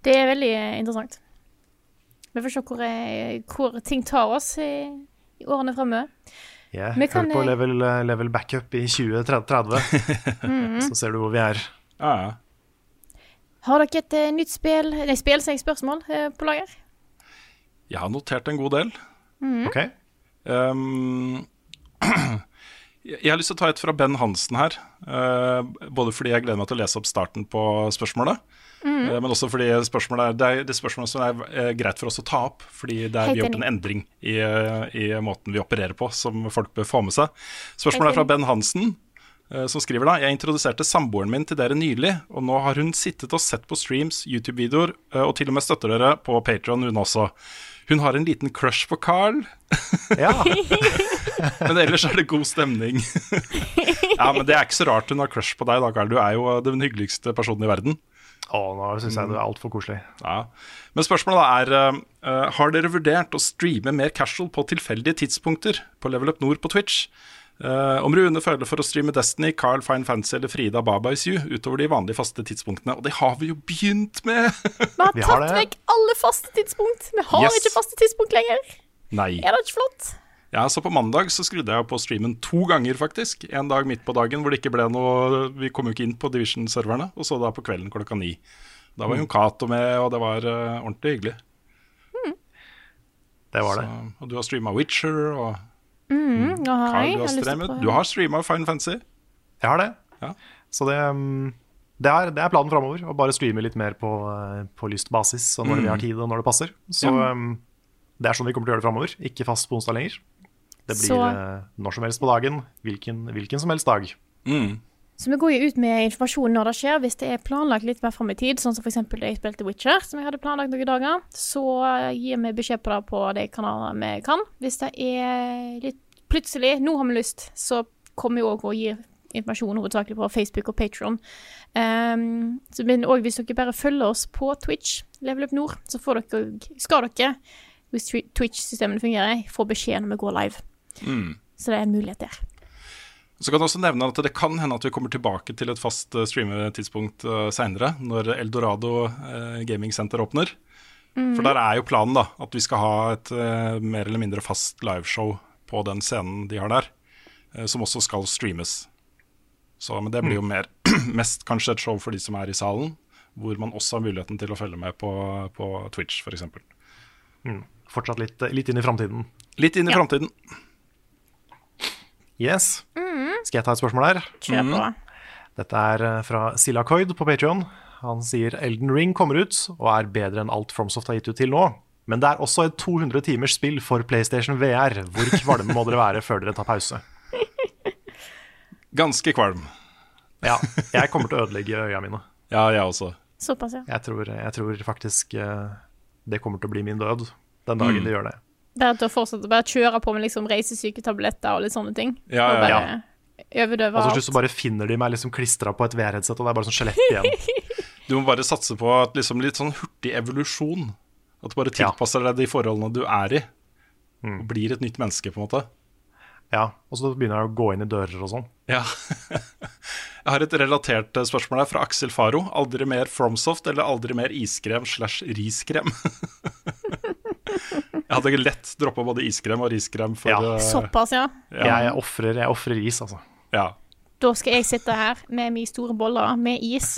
Det er veldig eh, interessant. Vi får se hvor, eh, hvor ting tar oss i, i årene framover. Yeah, kan hør på level, level backup i 2030, så ser du hvor vi er. Ja, ja. Har dere et eh, nytt spill Nei, spill, jeg spørsmål eh, på lager? Jeg har notert en god del. Ok? Um, jeg har lyst til å ta et fra Ben Hansen her. Uh, både fordi jeg gleder meg til å lese opp starten på spørsmålet. eh, men også fordi spørsmålet er, det er det spørsmålet som er greit for oss å ta opp. Fordi det er, vi har gjort en endring i, i måten vi opererer på, som folk bør få med seg. Spørsmålet er fra Ben Hansen. Eh, Som skriver da Jeg introduserte samboeren min til dere nylig, og nå har hun sittet og sett på streams, YouTube-videoer, eh, og til og med støtter dere på Patron, hun også. Hun har en liten crush på Carl, Ja. men ellers er det god stemning. ja, men Det er ikke så rart hun har crush på deg, da, Carl. Du er jo eh, den hyggeligste personen i verden. Å, nå syns jeg du er altfor koselig. Ja. Men spørsmålet da er eh, Har dere vurdert å streame mer casual på tilfeldige tidspunkter på Level Up Nord på Twitch? Eh, om Rune føler for å streame Destiny, Carl Fine Fancy eller Frida Baba is you utover de vanlige faste tidspunktene. Og det har vi jo begynt med! Vi har tatt vekk alle faste tidspunkt. Vi har Yes. ikke faste tidspunkt lenger. Nei. Er det ikke flott? Ja, så på mandag så skrudde jeg på streamen to ganger, faktisk. En dag midt på dagen hvor det ikke ble noe Vi kom jo ikke inn på Division-serverne. Og så da på kvelden klokka ni. Da var Jon Cato med, og det var uh, ordentlig hyggelig. Det var Så, det. og du har streama Witcher, og Nå har Carl, jeg, du har. Du har streama Fine Fancy. Jeg har det. Ja. Så det, um, det, er, det er planen framover. Å bare streame litt mer på, uh, på lystbasis. og når vi har tid og når det passer. Så ja. det er sånn vi kommer til å gjøre det framover. Ikke fast på onsdag lenger. Det blir Så- uh, når som helst på dagen. Hvilken, hvilken som helst dag. Mm. Så vi går jo ut med informasjon når det skjer, hvis det er planlagt litt mer fram i tid, sånn som f.eks. da jeg spilte Witcher, som jeg hadde planlagt noen dager. Så gir vi beskjed på det på de kanalene vi kan. Hvis det er litt plutselig, nå har vi lyst, så kommer vi òg og gir informasjon hovedsakelig på Facebook og Patron. Um, men òg hvis dere bare følger oss på Twitch, Level Up Nord, så får dere, skal dere, hvis Twitch-systemene fungerer, få beskjed når vi går live. Mm. Så det er en mulighet der. Så kan jeg også nevne at det kan hende at vi kommer tilbake til et fast eh, streametidspunkt uh, seinere, når Eldorado uh, Gaming Center åpner. For der er jo planen da at vi skal ha et eh, mer eller mindre fast liveshow på den scenen de har der, eh, som også skal streames. Så, men det blir jo mer, mest kanskje et show for de som er i salen, hvor man også har muligheten til å følge med på, på Twitch f.eks. Fortsatt litt, litt inn i framtiden. Litt inn i Ja. framtiden. Yes. Skal jeg ta et spørsmål her? Kjør på. Dette er fra fra Silakoid på Patreon. Han sier Elden Ring kommer ut og er bedre enn alt FromSoft har gitt ut til nå. Men det er også et 200 timers spill for PlayStation VR. Hvor kvalme må dere være før dere tar pause? Ganske kvalm. Ja, jeg kommer til å ødelegge øya mine. Ja, jeg også. Såpass, ja. Jeg tror, jeg tror faktisk eh, det kommer til å bli min død den dagen Mm. de gjør det. Bare til å fortsette bare kjøre på med liksom reisesyke tabletter og litt sånne ting. Ja, og ja, bare overdøve Og så slutt så bare finner de meg liksom klistra på et VR-headset, og det er bare sånn skjelett igjen. Du må bare satse på at liksom litt sånn hurtig evolusjon. At du bare Ja. tilpasser deg de forholdene du er i. Mm. Og blir et nytt menneske, på en måte. Ja, Og så begynner jeg å gå inn i dører og sånn. Ja. Jeg har et relatert eh, spørsmål her fra Aksel Faro. Aldri mer Fromsoft eller aldri mer iskrem slash riskrem? Jeg hadde lett droppa både iskrem og riskrem for Ja. eh, Såpass, ja. ja. Jeg ofrer is, altså. Ja. Da skal jeg sitte her med mine store boller med is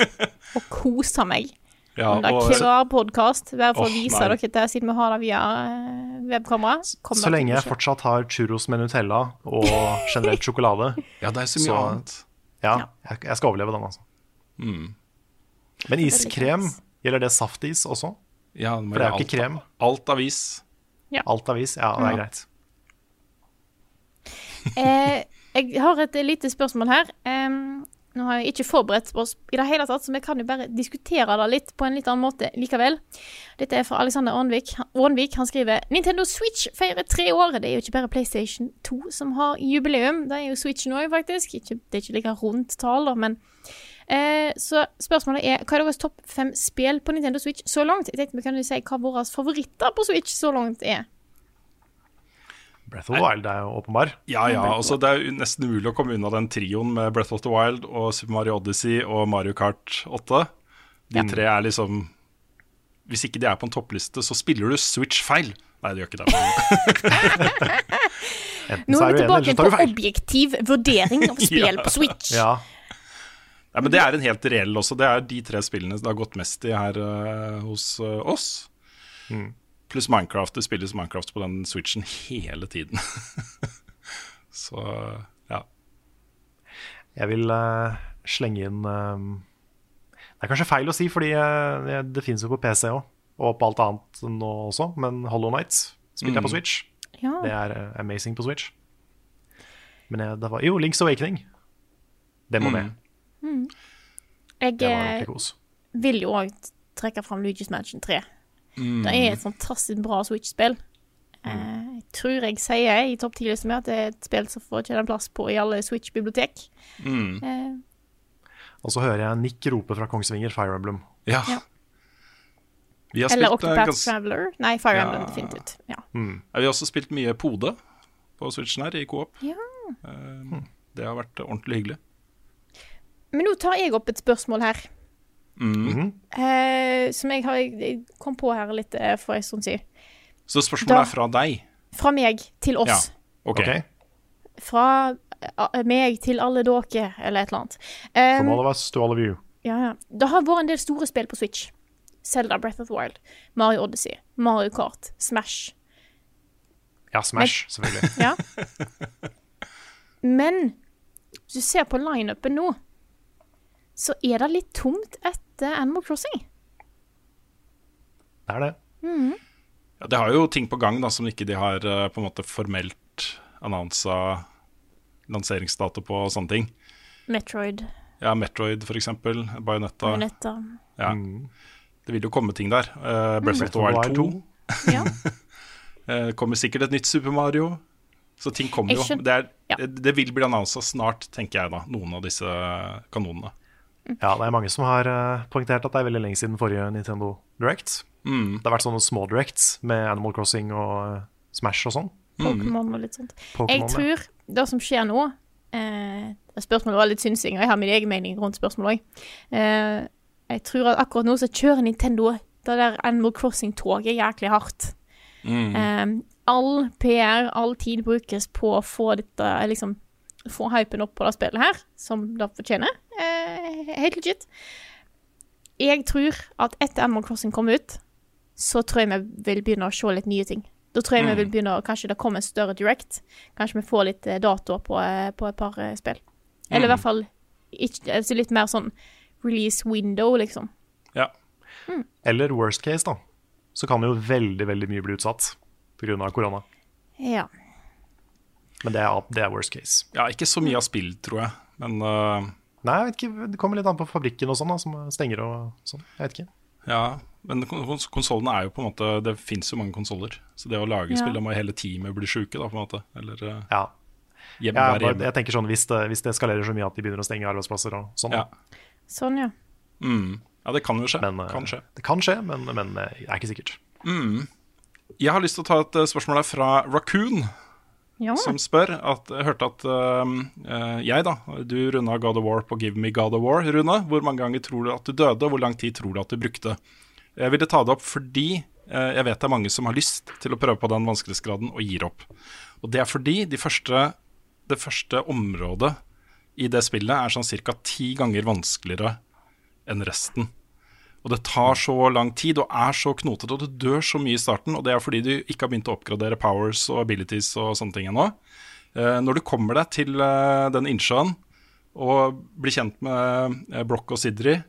og kose meg. ja og, det er klar podkast, bare for å vise nei. dere det, siden vi har det via eh, webkamera. Så lenge jeg fortsatt har churros med Nutella og generelt sjokolade, ja, det er så mye Så- annet. ja, jeg, jeg skal overleve den, altså. Mm. Men iskrem, gjelder det saftis også? Ja, For det er jo ikke krem. Alt av is. Ja. Alt av is, ja, det er greit. Eh, jeg har et lite spørsmål her. Um, nå har jeg ikke forberedt oss i det hele tatt, så vi kan jo bare diskutere det litt på en litt annen måte likevel. Dette er fra Alexander Aanvik. Aanvik han skriver Nintendo Switch feirer tre år. Det er jo ikke bare PlayStation 2 som har jubileum, det er jo Switchen òg, faktisk. Ikke, det er ikke like rundt tall, da, men eh, Så spørsmålet er hva er deres topp fem spill på Nintendo Switch så langt? Jeg tenkte vi kunne si hva våre favoritter på Switch så langt er. Breath of the Wild er jo åpenbar. Ja, ja. Altså, det er jo nesten umulig å komme unna den trioen med Breath of the Wild og Super Mario Odyssey og Mario Kart 8. De tre er liksom Hvis ikke de er på en toppliste, så spiller du Switch feil. Nei, det gjør ikke det. Enten Nå er vi tilbake på objektiv vurdering av spill Ja. på Switch. Ja, Nei, men Det er en helt reell også. Det er de tre spillene det har gått mest i her uh, hos uh, oss. Pluss Minecraft. Det spilles Minecraft på den switchen hele tiden. Så ja. Jeg vil uh, slenge inn uh, Det er kanskje feil å si, fordi uh, det finnes jo på PC òg, og på alt annet nå også, men Hollow Nights spilte jeg på Switch. Ja. Det er amazing på Switch. Men jeg, det var Jo, Links Awakening. Det må med. Jeg Det var ordentlig kos. vil jo òg trekke fram Luigi's Mansion 3. Mm. Det er et fantastisk bra Switch-spill. Eh, jeg tror jeg sier i topp ti-lista mi at det er et spill som får tjene plass på i alle Switch-bibliotek. Mm. Eh, Og så hører jeg Nick rope fra Kongsvinger, Fire Emblem. ja. Ja. Vi har eller spilt, eh, Octopath gans- Traveler. Nei, Fire Ja. Emblem definitivt. Ja. Ja, vi har også spilt mye Pode på Switchen her, i Coop. Ja. Eh, Det har vært ordentlig hyggelig. Men nå tar jeg opp et spørsmål her. Mm. Eh, som jeg har jeg kom på her litt eh, for en stund siden. Så spørsmålet Da- er fra deg. Fra meg til oss. Ja. Ok. Okay. Fra uh, meg til alle dere, eller et eller annet. Um, From all of us to all of you. ja, ja. Det har vært en del store spill på Switch. Zelda Breath of the Wild, Mario Odyssey, Mario Kart, Smash. Ja, Smash, selvfølgelig. Ja. Men hvis du ser på lineupen nå, så er det litt tomt etter Animal Crossing. Det er det. Ja, det har jo ting på gang da, som ikke de har eh, på en måte formelt annonsa lanseringsdato på og sånne ting. Metroid, Ja, Metroid for eksempel, Bayonetta. Ja. Mm. Det vil jo komme ting der. Uh, Breath of the Wild 2. Ja. Eh, kommer sikkert et nytt Super Mario. Så ting kommer jo. Det, er, det vil bli annonsa snart, tenker jeg da. Noen av disse kanonene. Ja, det er mange som har eh, poengtert at det er veldig lenge siden forrige Nintendo Direct. Mm. Det har vært sånne små directs med Animal Crossing og eh, Smash og sånn. Pokémon og litt sånt. Jeg Pokémon, ja. tror det som skjer nå eh, Spørsmålet var litt synsing, og jeg har min egen mening rundt spørsmålet òg. Eh, jeg tror at akkurat nå så kjører Nintendo det der Animal Crossing-toget jæklig hardt. Eh, all PR, all tid brukes på å få dette liksom Få hypen opp på det spillet her, som det fortjener. Eh, helt legit. Jeg tror at etter Animal Crossing kommer ut, så tror jeg vi vil begynne å se litt nye ting. Da tror jeg vi vil begynne å Kanskje det kommer en større direct. Kanskje vi får litt eh, datoer på, eh, på et par eh, spill. Eller i hvert fall ikke, altså litt mer sånn release window, liksom. Ja. Eller worst case, da. Så kan jo veldig, veldig mye bli utsatt pga. korona. Ja. Men det er, det er worst case. ja, ikke så mye av spill, tror jeg. Men uh, Nei, jeg vet ikke, det kommer litt an på fabrikken og sånn, da, som stenger og sånn. Jeg vet ikke. ja. Men kons konsollene er jo på en måte Det fins jo mange konsoller. Så det å lage Ja. spill, da må hele teamet bli sjuke, da, på en måte. Eller eh, Ja. hjemme, bare, hjemme. jeg tenker sånn, hvis det, hvis det eskalerer så mye at de begynner å stenge arbeidsplasser og sånn, Ja. Sånn, ja. Mm. ja, det kan jo skje. Men, eh, kan skje. Det kan skje, men, men det er ikke sikkert. Jeg har lyst til å ta et spørsmål her fra Raccoon. Ja. som spør at Jeg hørte at øh, jeg, da Du runda God of War på Give Me God of War, Rune. Hvor mange ganger tror du at du døde, og hvor lang tid tror du at du brukte? Jeg ville ta det opp fordi uh, jeg vet det er mange som har lyst til å prøve på den vanskelighetsgraden og gir opp. Og det er fordi de første, det første området i det spillet er sånn ca. ti ganger vanskeligere enn resten. Og det tar så lang tid og er så knotete, og du dør så mye i starten. Og det er fordi du ikke har begynt å oppgradere powers og abilities og sånne ting ennå. Eh, når du kommer deg til eh, den innsjøen og blir kjent med eh, Broch og Sidri,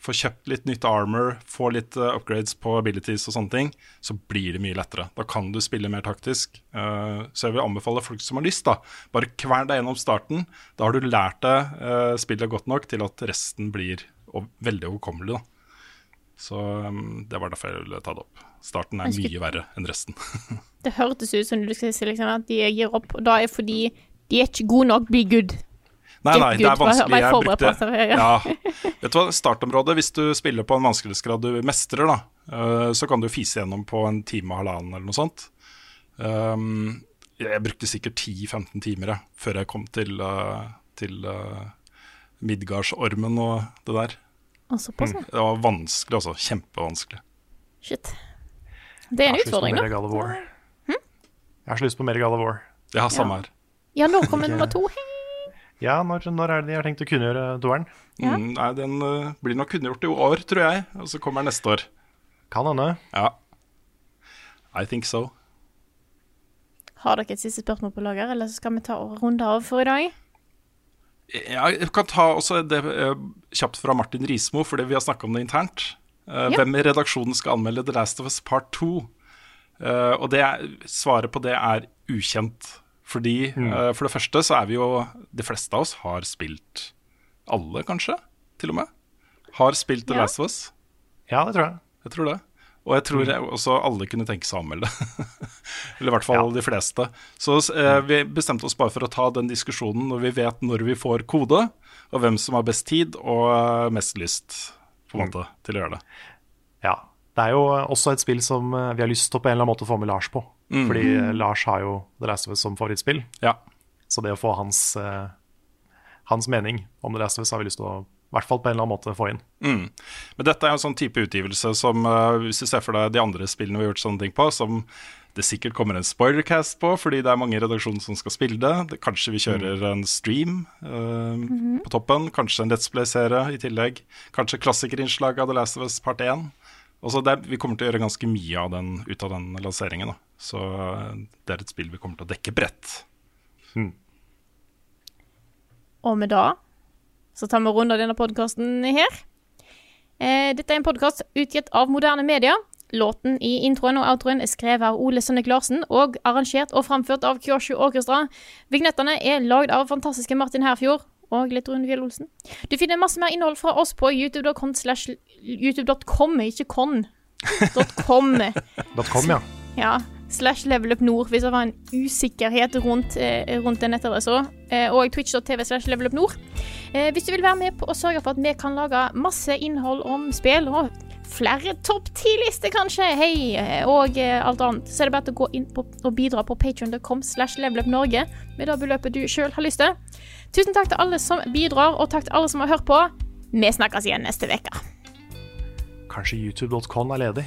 får kjøpt litt nytt armor, får litt upgrades på abilities og sånne ting, så blir det mye lettere. Da kan du spille mer taktisk. Så jeg vil anbefale folk som har lyst, da, bare kvern deg gjennom starten. Da har du lært deg spillet godt nok til at resten blir veldig overkommelig, da. Så um, det var derfor jeg ville ta det opp. Starten er mye verre enn resten. Det hørtes ut som du skulle si liksom, at de gir opp, og da er fordi de er ikke gode nok, be good. Nei, nei, det er vanskelig. Jeg brukte ja. Vet du hva, startområdet, hvis du spiller på en vanskelighetsgrad du mestrer, da, eh, så kan du fise gjennom på en time og halvannen eller noe sånt. Um, jeg brukte sikkert 10-15 timer før jeg kom til, uh, til uh, Midgardsormen og det der. Og såpass, ja. Det var vanskelig, altså. Kjempevanskelig. Shit. Det er en utfordring, da. God. Jeg har så lyst på mer Gala War. Ja, samme her. Ja, nå kommer nummer to. Ja, når, når er det de har tenkt å kunngjøre toeren? Ja. Mm, nei, den uh, blir nok kunngjort i år, tror jeg. Og så kommer den neste år. Kan hende. Ja. I think so. Har dere et siste spørsmål på lager, eller så skal vi ta runde av for i dag? Jeg kan ta også det eh, kjapt fra Martin Rismo, fordi vi har snakka om det internt. Eh, Ja. Hvem i redaksjonen skal anmelde The Last of Us Part 2? Eh, og det svaret på det er ukjent. Fordi eh, for det første så er vi jo De fleste av oss har spilt Alle, kanskje? Til og med. Har spilt The Ja. Last of Us. Ja, det tror jeg. Jeg tror det. Og jeg tror jeg også alle kunne tenke seg å anmelde. Eller i hvert fall de fleste. Så eh, vi bestemte oss bare for å ta den diskusjonen når vi vet når vi får kode, og hvem som har best tid og eh, mest lyst på en måte til å gjøre det. Ja. Det er jo også et spill som eh, vi har lyst til å på en eller annen måte få med Lars på. Fordi eh, Lars har jo The Last of Us som favorittspill. Ja. Så det å få hans, eh, hans mening om The Last of Us har vi lyst til å i hvert fall på en eller annen måte få inn. Mm. Men dette er en sånn type utgivelse som, eh, hvis du ser for deg de andre spillene vi har gjort sånne ting på, som det sikkert kommer en spoilercast på, fordi det er mange i redaksjonen som skal spille det. det kanskje vi kjører en stream eh, på toppen, kanskje en Let's Play-serie i tillegg. Kanskje klassikerinnslag av The Last of Us part 1. Altså det, vi kommer til å gjøre ganske mye av den, ut av den lanseringen. Da. Så eh, det er et spill vi kommer til å dekke bredt. Og med da så tar vi runde av denne podkasten her. Eh, dette er en podkast utgitt av moderne media. Låten i introen og outroen er skrevet av Ole Sønnek Larsen og arrangert og framført av Kyoshu Orkestra. Vignettene er lagd av fantastiske Martin Herfjord og litt Rune Fjell Olsen. Du finner masse mer innhold fra oss på youtube.com slash youtube.com, ikke con. .com. .com, ja. Ja, slash level up nord, hvis det var en usikkerhet rundt, eh, rundt det nettadressa. Eh, og twitch.tv slash level up nord. Eh, hvis du vil være med på å sørge for at vi kan lage masse innhold om spill, og flere topp ti-lister kanskje, hei, og alt annet, så er det bare å gå inn på, og bidra på patreon.com slash level up norge med det beløpet du sjøl har lyst til. Tusen takk til alle som bidrar, og takk til alle som har hørt på. Vi snakkes igjen neste uke. Kanskje youtube.com er ledig.